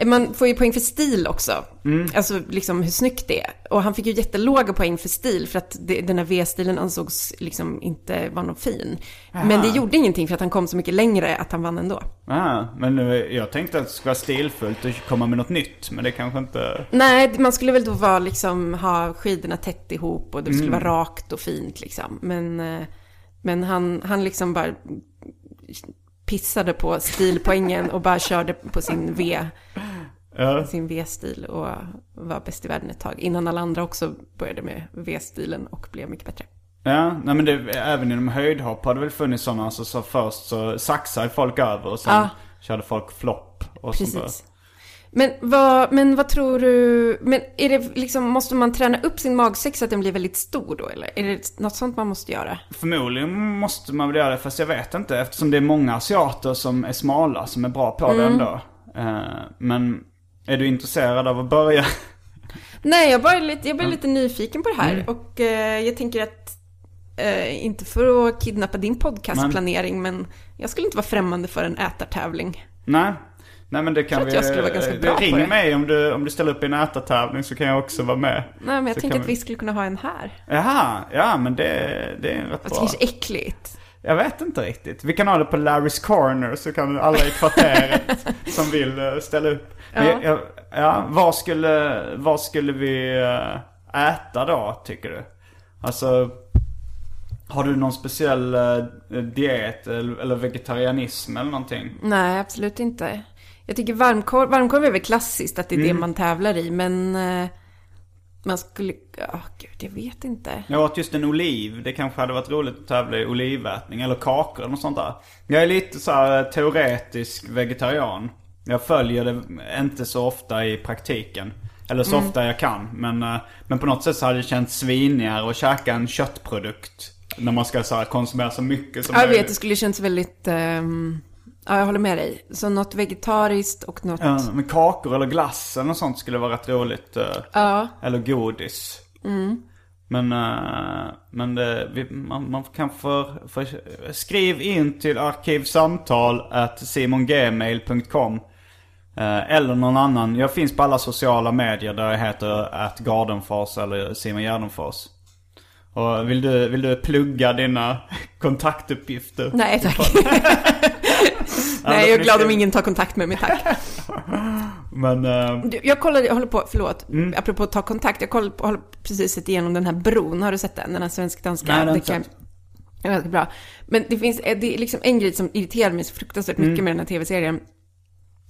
Man får ju poäng för stil också. Alltså liksom hur snyggt det är. Och han fick ju jättelåga poäng för stil för att det, den här V-stilen ansågs liksom inte vara någon fin. Men det gjorde ingenting för att han kom så mycket längre att han vann ändå. Ja, men jag tänkte att det skulle vara stilfullt och komma med något nytt. Men det kanske inte... Nej, man skulle väl då vara liksom, ha skidorna tätt ihop och det skulle vara rakt och fint liksom. Men, eh, men han, han liksom bara pissade på stilpoängen och bara körde på sin V, Ja. sin V-stil och var bäst i världen ett tag. Innan alla andra också började med V-stilen och blev mycket bättre. Ja, nej men det, även inom höjdhopp har det väl funnits sådana, alltså så först så saxade folk över och sen Ja. körde folk flopp och. Precis. Men vad, men vad tror du, men är det liksom, måste man träna upp sin magsäck så att den blir väldigt stor då eller? Är det något sånt man måste göra? Förmodligen måste man väl göra det, fast jag vet inte eftersom det är många asiater som är smala, som är bra på det ändå. Eh, men är du intresserad av att börja? Nej, jag bara är lite, jag lite nyfiken på det här. Och eh, jag tänker att, eh, inte för att kidnappa din podcastplanering, men jag skulle inte vara främmande för en ätartävling. nej? Nej men det kan tror att vi... jag skulle vara ganska eh, bra på Ring det. mig om du, om du ställer upp i en ätartävling så kan jag också vara med. Nej, men jag Så tänker att vi- vi skulle kunna ha en här. Jaha, ja men det, det är rätt det bra. kanske är äckligt. Jag vet inte riktigt. Vi kan ha det på Larry's Corner så kan alla i kvarteret som vill eh, ställa upp. Men Ja. jag, ja, vad skulle, vad skulle vi eh, äta då tycker du? Alltså, Har du någon speciell diet eller, eller vegetarianism eller någonting? Nej, absolut inte. Jag tycker varmkorv, varmkorv är väl klassiskt, att det är Mm. det man tävlar i. Men eh, man skulle, ja gud, jag vet inte. Jag åt just en oliv. Det kanske hade varit roligt att tävla i olivätning eller kakor eller sånt där. Jag är lite så här teoretisk vegetarian. Jag följer det inte så ofta i praktiken. Eller så ofta jag kan. Men, eh, men på något sätt så hade det känts svinigare att käka en köttprodukt. När man ska så konsumera så mycket som Ja, jag möjligt. vet, det skulle känns väldigt... ehm, ja, jag håller med dig. Så något vegetariskt och något... Ja, men kakor eller glass eller något sånt skulle vara rätt roligt. eh, Ja. Eller godis. Men, eh, men det, man, man kan få, få... Skriv in till arkivsamtal at simongmail.com eh, Eller någon annan. Jag finns på alla sociala medier där jag heter att Gardenfors eller Simon Gärdenfors. Och vill du, vill du plugga dina kontaktuppgifter? Nej, tack. Nej, jag är glad om ingen tar kontakt med mig, tack. Men... Du, Jag kollade, jag håller på, förlåt, Mm. apropå att ta kontakt, jag kollade, håller precis sett igenom den här bron, har du sett den? Den här svensk-danska? Nej, jag Det är ganska bra. Men det finns, eh, det är liksom en grej som irriterar mig så fruktansvärt mycket Mm. med den här tv-serien.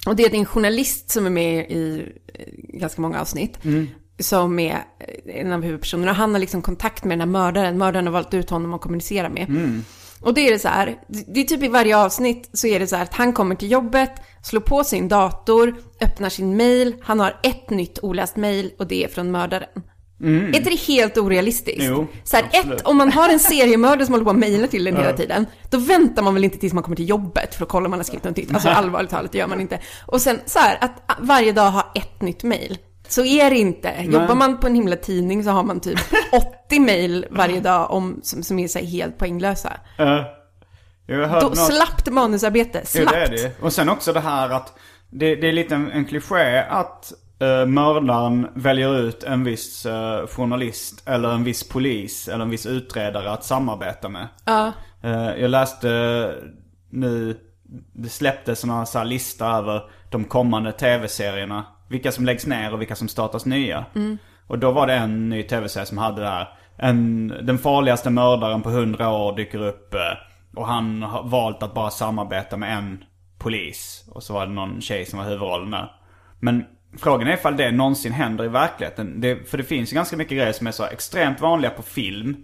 Och det är att det är en journalist som är med i eh, ganska många avsnitt. Mm. Som är en av huvudpersonerna. Han har liksom kontakt med den här mördaren. Mördaren har valt ut honom att kommunicera med. Mm. Och det är det så här, det är typ i varje avsnitt så är det så här att han kommer till jobbet, slår på sin dator, öppnar sin mail, han har ett nytt oläst mail och det är från mördaren. Är inte det helt orealistiskt? Mm. Jo, så här, absolut. ett, om man har en seriemördare som håller på att mejla till en hela tiden, då väntar man väl inte tills man kommer till jobbet för att kolla om man har skrivit något nytt. Alltså allvarligt talat, det gör man inte. Och sen så här, att varje dag ha ett nytt mejl. Så är det inte. Jobbar man på en himla tidning så har man typ 80 mejl varje dag om, som, som är så helt poänglösa. jag hörde Då, något- slappt manusarbete, Jo, slappt. det är det. Och sen också det här att det, det är lite en, en kliché att uh, mördaren väljer ut en viss eh, journalist eller en viss polis eller en viss utredare att samarbeta med. Ja. Eh, jag läste nu, det släpptes en så här lista över de kommande tv-serierna. Vilka som läggs ner och vilka som startas nya. Och då var det en ny tv-serie som hade det här. En, den farligaste mördaren på hundra år dyker upp. eh, Och han har valt att bara samarbeta med en polis. Och så var det någon tjej som var huvudrollen där. Men frågan är ifall det någonsin händer i verkligheten. Det, för det finns ju ganska mycket grejer som är så extremt vanliga på film.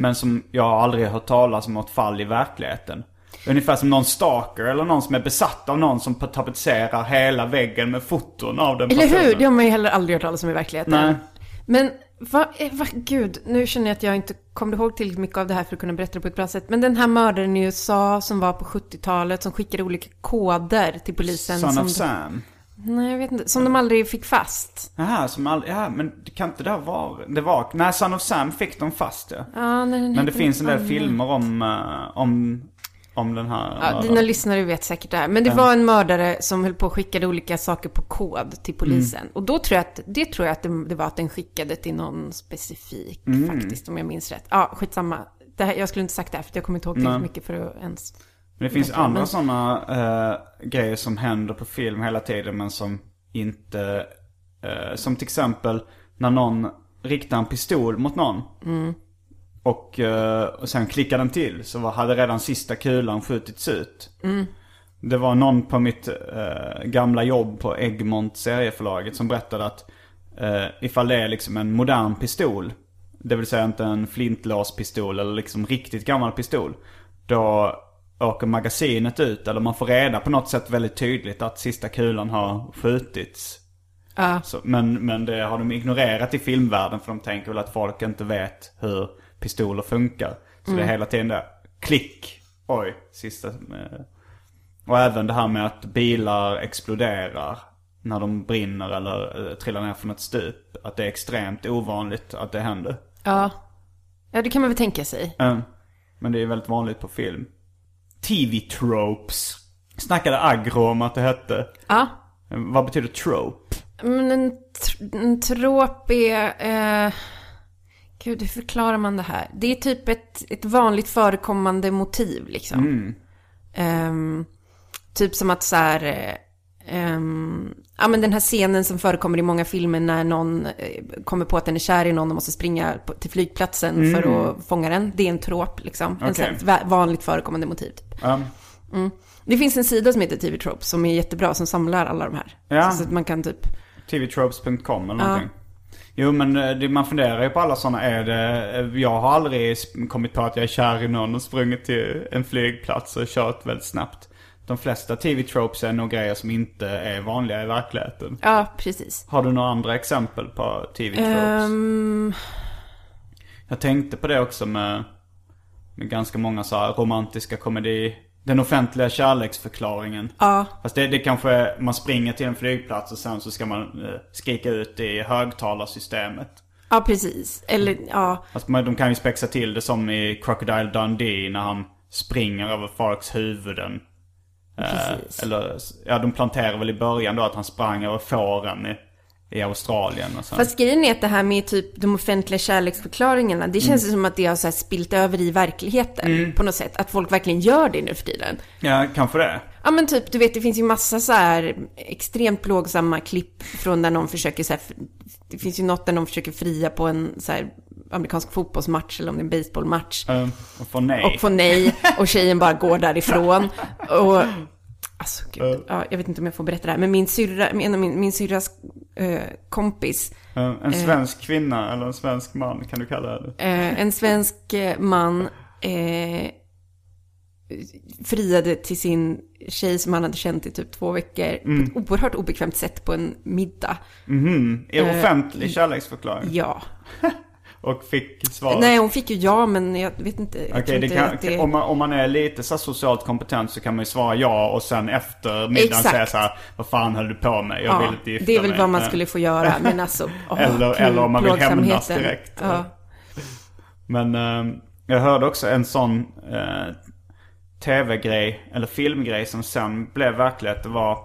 Men som jag aldrig har hört talas om något fall i verkligheten. Ungefär som någon stalker eller någon som är besatt av någon som tapetserar hela väggen med foton av den Eller hur? personen. Det har man ju heller aldrig hört talas om i verkligheten. Nej. Men vad, eh, vad, gud, nu känner jag att jag inte kommer ihåg tillräckligt mycket av det här för att kunna berätta det på ett bra sätt. Men den här mördaren i USA som var på 70-talet som skickade olika koder till polisen. Son som of de, Sam. Nej, jag vet inte. Som de aldrig fick fast. Jaha, som aldrig, ja men det kan inte det vara, det var, nej Son of Sam fick de fast ja. Ja, nej, Men det finns en del filmer om, eh, om, om den här Ja, dina lyssnare vet säkert det här. Men det var en mördare som höll på att skicka olika saker på kod till polisen. Mm. Och då tror jag att, det tror jag att det, det var att den skickade till någon specifik Mm. faktiskt, om jag minns rätt. Ja, skitsamma. Det här, jag skulle inte sagt det här, för jag kommer inte ihåg tillräckligt mycket för att ens... Men det finns Verkligen, andra men- sådana eh, grejer som händer på film hela tiden men som inte... eh, som till exempel när någon riktar en pistol mot någon. Och, eh, och sen klickar den till så hade redan sista kulan skjutits ut. Det var någon på mitt eh, gamla jobb på Egmont serieförlaget som berättade att eh, ifall det är liksom en modern pistol, det vill säga inte en flintlåspistol eller liksom riktigt gammal pistol. Då åker magasinet ut eller man får reda på något sätt väldigt tydligt att sista kulan har skjutits. Ja, Så, men, men det har de ignorerat i filmvärlden för de tänker väl att folk inte vet hur pistoler funkar. Så det är hela tiden där, klick, oj, sista. eh. Och även det här med att bilar exploderar när de brinner eller eh, trillar ner från ett stup. Att det är extremt ovanligt att det händer. ja. Ja, det kan man väl tänka sig. Eh, Men det är väldigt vanligt på film. TV-tropes. Snackade Agro om att det hette. Ja. Vad betyder trope? Men en, tr- en trop är... Eh, gud, hur förklarar man det här? Det är typ ett, ett vanligt förekommande motiv, liksom. Ehm, typ som att så här... Ehm, ja men den här scenen som förekommer i många filmer när någon eh, kommer på att den är kär i någon och måste springa till flygplatsen för att fånga den. Det är en trop liksom. En Okej. sån vanligt förekommande motiv. Typ. Ja. Det finns en sida som heter TV Tropes som är jättebra som samlar alla de här. Ja. Så att man kan typ, tvtropes.com eller någonting. Jo men eh, det, man funderar ju på alla sådana. Är det, eh, jag har aldrig kommit på att jag är kär i någon och sprungit till en flygplats och kört väldigt snabbt. De flesta tv-tropes är nog grejer som inte är vanliga i verkligheten. ja precis. Har du några andra exempel på tv-tropes? Ehm, Jag tänkte på det också med, med ganska många så här romantiska komedi... Den offentliga kärleksförklaringen. ja, Fast det, det kanske man springer till en flygplats och sen så ska man eh, skrika ut i högtalarsystemet. ja precis. Eller ja, Fast man, de kan ju spexa till det som i Crocodile Dundee när han springer över folks huvuden. Eh, Precis. eller, ja de planterar väl i början då att han sprang över fåren i, i Australien och så. Fast grejen är att det här med typ de offentliga kärleksförklaringarna, det känns ju som att det har så här spilt över i verkligheten på något sätt. Att folk verkligen gör det nu för tiden. Ja, kanske det. Ja men typ, du vet det finns ju massa så här extremt plågsamma klipp från där någon försöker så här, det finns ju något där någon försöker fria på en så här amerikansk fotbollsmatch eller om det är en baseballmatch. Eh, och få nej. Och får nej och tjejen bara går därifrån. Och, alltså gud, ja, jag vet inte om jag får berätta det här, men min syrra, en av min, min syrras eh, kompis, Eh, en svensk kvinna eller en svensk man kan du kalla det. eh, en svensk eh, man, eh, friade till sin tjej som han hade känt i typ två veckor på ett oerhört obekvämt sätt på en middag. Mhm. I offentlig kärleksförklaring. Ja. Och fick svar. Nej, hon fick ju ja, men jag vet inte. Okej, tror det kan, om, man, om man är lite så socialt kompetent så kan man ju svara ja och sen efter middagen säga så här, vad fan höll du på med? Jag ja, vill inte gifta det är väl mig." vad man skulle få göra, men alltså... åh, Eller- gud, eller om man vill hämnas direkt. Ja. Men eh, jag hörde också en sån eh, tv-grej, eller filmgrej som sen blev verklighet. Det var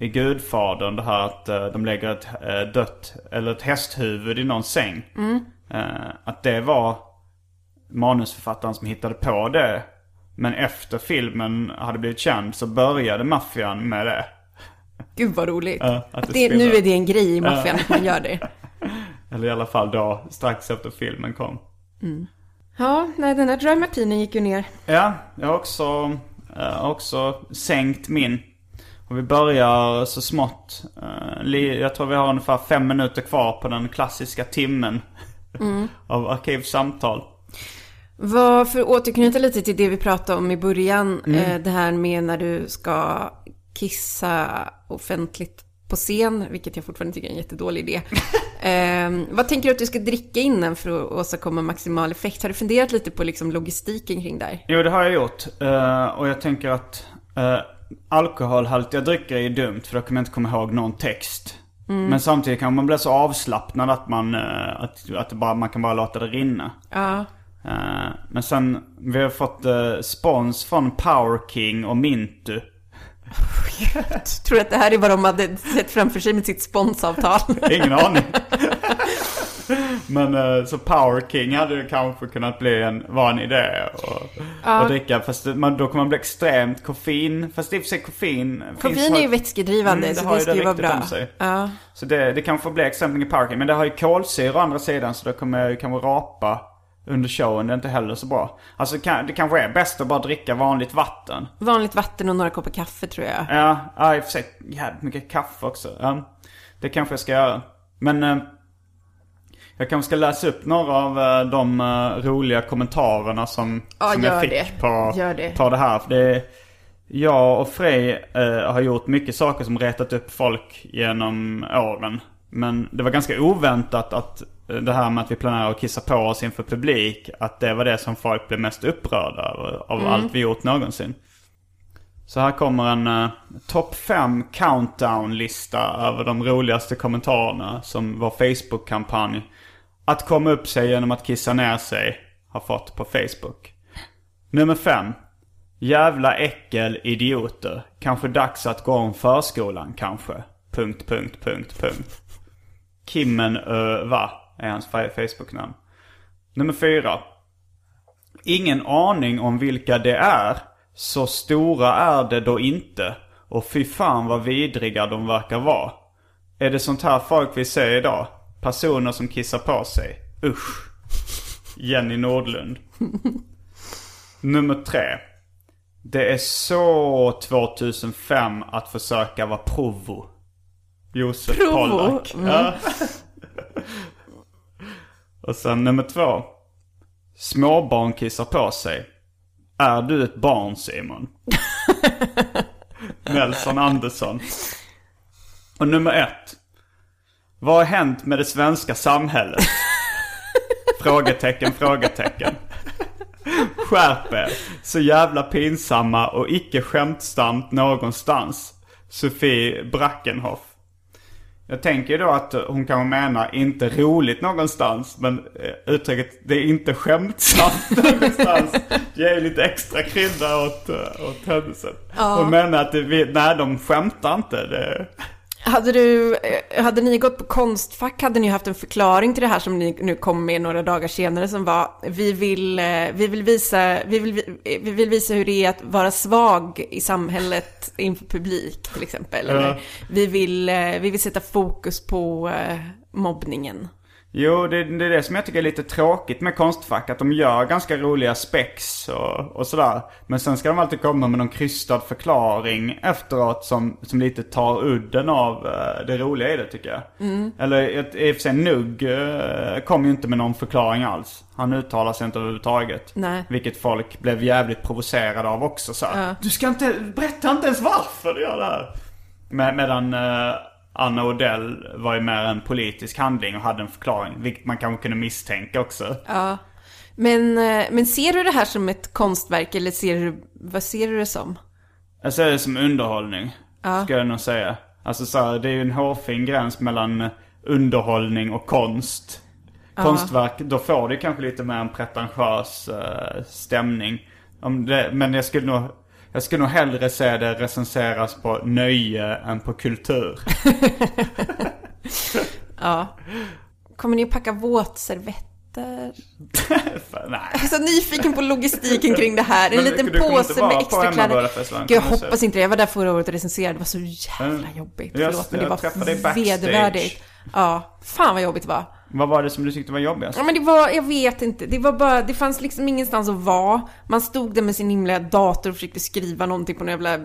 i Gudfadern det här att eh, de lägger ett eh, dött, eller ett hästhuvud i någon säng. Eh, att det var manusförfattaren som hittade på det. Men efter filmen hade blivit känd så började maffian med det. Gud vad roligt. Ja, att att det det, nu är det en grej i maffian att man gör det. Eller i alla fall då, strax efter filmen kom. Ja, nej den här dry martinen gick ju ner. Ja, jag har också, har också sänkt min. Och vi börjar så smått. Eh, Jag tror vi har ungefär fem minuter kvar på den klassiska timmen av Arkivsamtal. Vad, för att återknyta lite till det vi pratade om i början, Mm. eh, det här med när du ska kissa offentligt på scen, vilket jag fortfarande tycker är en jättedålig idé. eh, vad tänker du att du ska dricka innan för att åstadkomma maximal effekt? Har du funderat lite på liksom logistiken kring där? Jo, det har jag gjort. Eh, och jag tänker att uh, alkoholhaltiga drycker är dumt för då kommer jag inte komma ihåg någon text. Men samtidigt kan man bli så avslappnad att man, eh, att, att bara, man kan bara låta det rinna. Ja, Eh, men sen, vi har fått uh, spons från Power King och Mintu. tror du att det här är vad de hade sett framför sig med sitt sponsavtal? Ingen aning. Men eh, så Power King hade ju kanske kunnat bli en, vara en idé att att dricka. Fast det- man, då kommer man bli extremt koffein. Fast i och för sig koffein... Koffein är ju vätskedrivande, Mm, det så det ska det ju vara bra. Ja. Så det, det kan få bli exempel i Power King. Men det har ju kolsyra å andra sidan så då kommer jag ju kanske rapa under showen. Det är inte heller så bra. Alltså det kanske är bäst att bara dricka vanligt vatten. Vanligt vatten och några koppar kaffe tror jag. Ja, ja i och för sig jävligt mycket kaffe också. Ja, det kanske jag ska göra. Men eh, jag kanske ska läsa upp några av eh, de eh, roliga kommentarerna som, Ja, som jag fick det. På, det. på det här. För det jag och Frej eh, har gjort mycket saker som retat upp folk genom åren. Men det var ganska oväntat att eh, det här med att vi planerar att kissa på oss inför publik, att det var det som folk blev mest upprörda över av allt vi gjort någonsin. Så här kommer en uh, topp 5 countdown-lista över de roligaste kommentarerna som vår Facebook-kampanj att komma upp sig genom att kissa ner sig har fått på Facebook. Nummer fem. Jävla äckel idioter. Kanske dags att gå om förskolan kanske. Punkt, punkt, punkt, punkt. Kimmen ö, va är hans Facebook-namn. Nummer fyra. Ingen aning om vilka det är. Så stora är det då inte. Och fy fan vad vidriga de verkar vara. Är det sånt här folk vi ser idag? Personer som kissar på sig. Usch. Jenny Nordlund. Nummer tre. Det är så 2005 att försöka vara provo. Josef Provo? Pollack. Ja. Och sen nummer två. Småbarn kissar på sig. Är du ett barn Simon? Nelson Andersson. Och nummer ett. Vad har hänt med det svenska samhället? frågetecken, frågetecken. Skärp er. Så jävla pinsamma och icke skämtsamt någonstans. Sofie Brackenhoff. Jag tänker ju då att hon kanske menar inte roligt någonstans. Men eh, uttrycket det är inte skämtsamt någonstans. Ger ju lite extra krydda åt, eh, åt händelsen. Hon menar att det, nej de skämtar inte. Det, Hade, du, eh, hade ni gått på Konstfack hade ni haft en förklaring till det här som ni nu kom med några dagar senare som var vi vill, eh, vi vill, visa, vi vill, eh, vi vill visa hur det är att vara svag i samhället inför publik till exempel. Eller, vi, vill, vi vill sätta fokus på mobbningen. Jo, det, det är det som jag tycker är lite tråkigt med Konstfack. Att de gör ganska roliga spex och, och sådär. Men sen ska de alltid komma med någon krystad förklaring efteråt som, som lite tar udden av eh, det roliga i det tycker jag. Eller ett- i och för sig Nugg uh, kom ju inte med någon förklaring alls. Han uttalar sig inte överhuvudtaget. Nej. Vilket folk blev jävligt provocerade av också så här, Du ska inte, berätta inte ens varför du gör det här. Med, medan eh, Anna Odell var ju mer en politisk handling och hade en förklaring. Vilket man kanske kunde misstänka också. Ja. Men, eh, men ser du det här som ett konstverk eller ser du, vad ser du det som? Jag ser det som underhållning. Ska jag nog säga. Alltså så här, det är ju en hårfin gräns mellan eh, underhållning och konst. Konstverk, då får det kanske lite mer en pretentiös eh, stämning. Om det, men jag skulle nog jag skulle nog hellre se det recenseras på nöje än på kultur. Ja. Kommer ni att packa våtservetter? Nej. Jag är så nyfiken på logistiken kring det här. En Men liten du påse med på extra kläder. Hemmabördarfestivalen, Gud, jag hoppas inte det. Jag var där förra året och recenserade. Det var så jävla jobbigt. Förlåt, men det var vedervärdigt. Ja, fan vad jobbigt det var. Vad var det som du tyckte var jobbigast? Ja, men det var, jag vet inte. Det var bara, det fanns liksom ingenstans att vara. Man stod där med sin himla dator och försökte skriva någonting på något jävla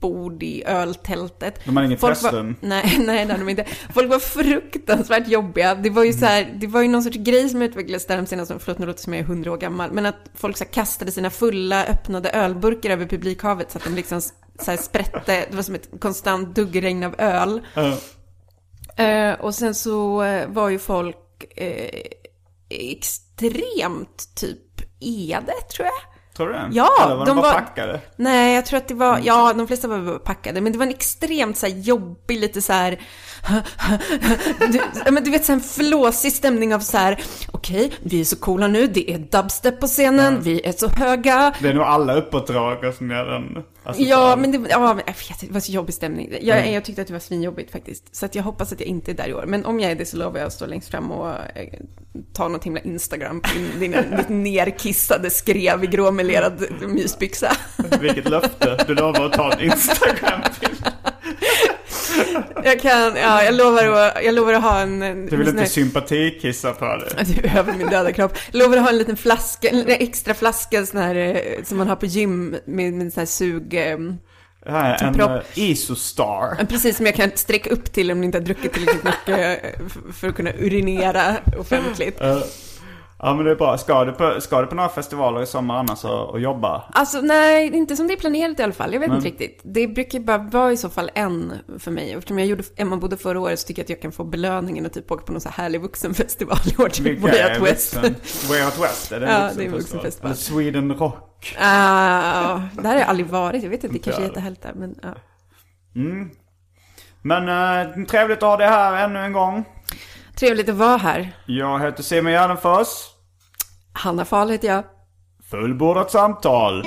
bord i öltältet. De hade inget pressrum? Nej, nej det hade de inte. Folk var fruktansvärt jobbiga. Det var ju så här, det var ju någon sorts grej som utvecklades där de senaste, förlåt nu låter som jag är hundra år gammal, men att folk så här, kastade sina fulla öppnade ölburkar över publikhavet så att de liksom så här, sprätte, det var som ett konstant duggregn av öl. Ja. Eh, och sen så eh, var ju folk eh, extremt typ ede, tror jag. Tror du det? Ja, Eller var de, de bara var- packade? Nej, jag tror att det var, ja, de flesta var packade, men det var en extremt så här jobbig, lite så här, du, men du vet så en flåsig stämning av så här, okej, vi är så coola nu, det är dubstep på scenen, vi är så höga. Det är nog alla uppåtdragare som gör den. Alltså, Ja, så- men det, ja, jag vet det var så jobbig stämning. Jag, jag tyckte att det var svinjobbigt faktiskt. Så att jag hoppas att jag inte är där i år. Men om jag är det så lovar jag att stå längst fram och eh, ta något himla Instagram på din, lite nerkissade skrev i gråmelerad mysbyxa. Vilket löfte. Du lovar att ta en Instagram till. Jag kan, ja, jag lovar att, jag lovar att ha en... Du vill inte sympatikissa på det. Du över min döda kropp. Jag lovar att ha en liten flaska, en extra flaska sån här, eh, som man har på gym med, med en sån här sug... eh, här är en propp. uh, Isostar. Precis som jag kan sträcka upp till om ni inte har druckit tillräckligt mycket eh, för att kunna urinera offentligt. Eh, ja men det är bra. Ska du på, ska du på några festivaler i sommar annars och, och jobba? Alltså nej, inte som det är planerat i alla fall. Jag vet inte riktigt. Det brukar bara vara i så fall en för mig. Eftersom jag gjorde Emma bodde förra året så tycker jag att jag kan få belöningen att typ åka på någon så här härlig vuxenfestival i år. Typ Way Out West. Way Out West? Är det Ja, det är en vuxenfestival? Eller Sweden Rock? Ah, där har jag aldrig varit. Jag vet inte, det kanske är jättehärligt där. Men, ja. Men uh, trevligt att ha dig här ännu en gång. Trevligt att vara här. Jag heter Simon Gärdenfors. Hanna Fahl heter jag. Fullbordat samtal.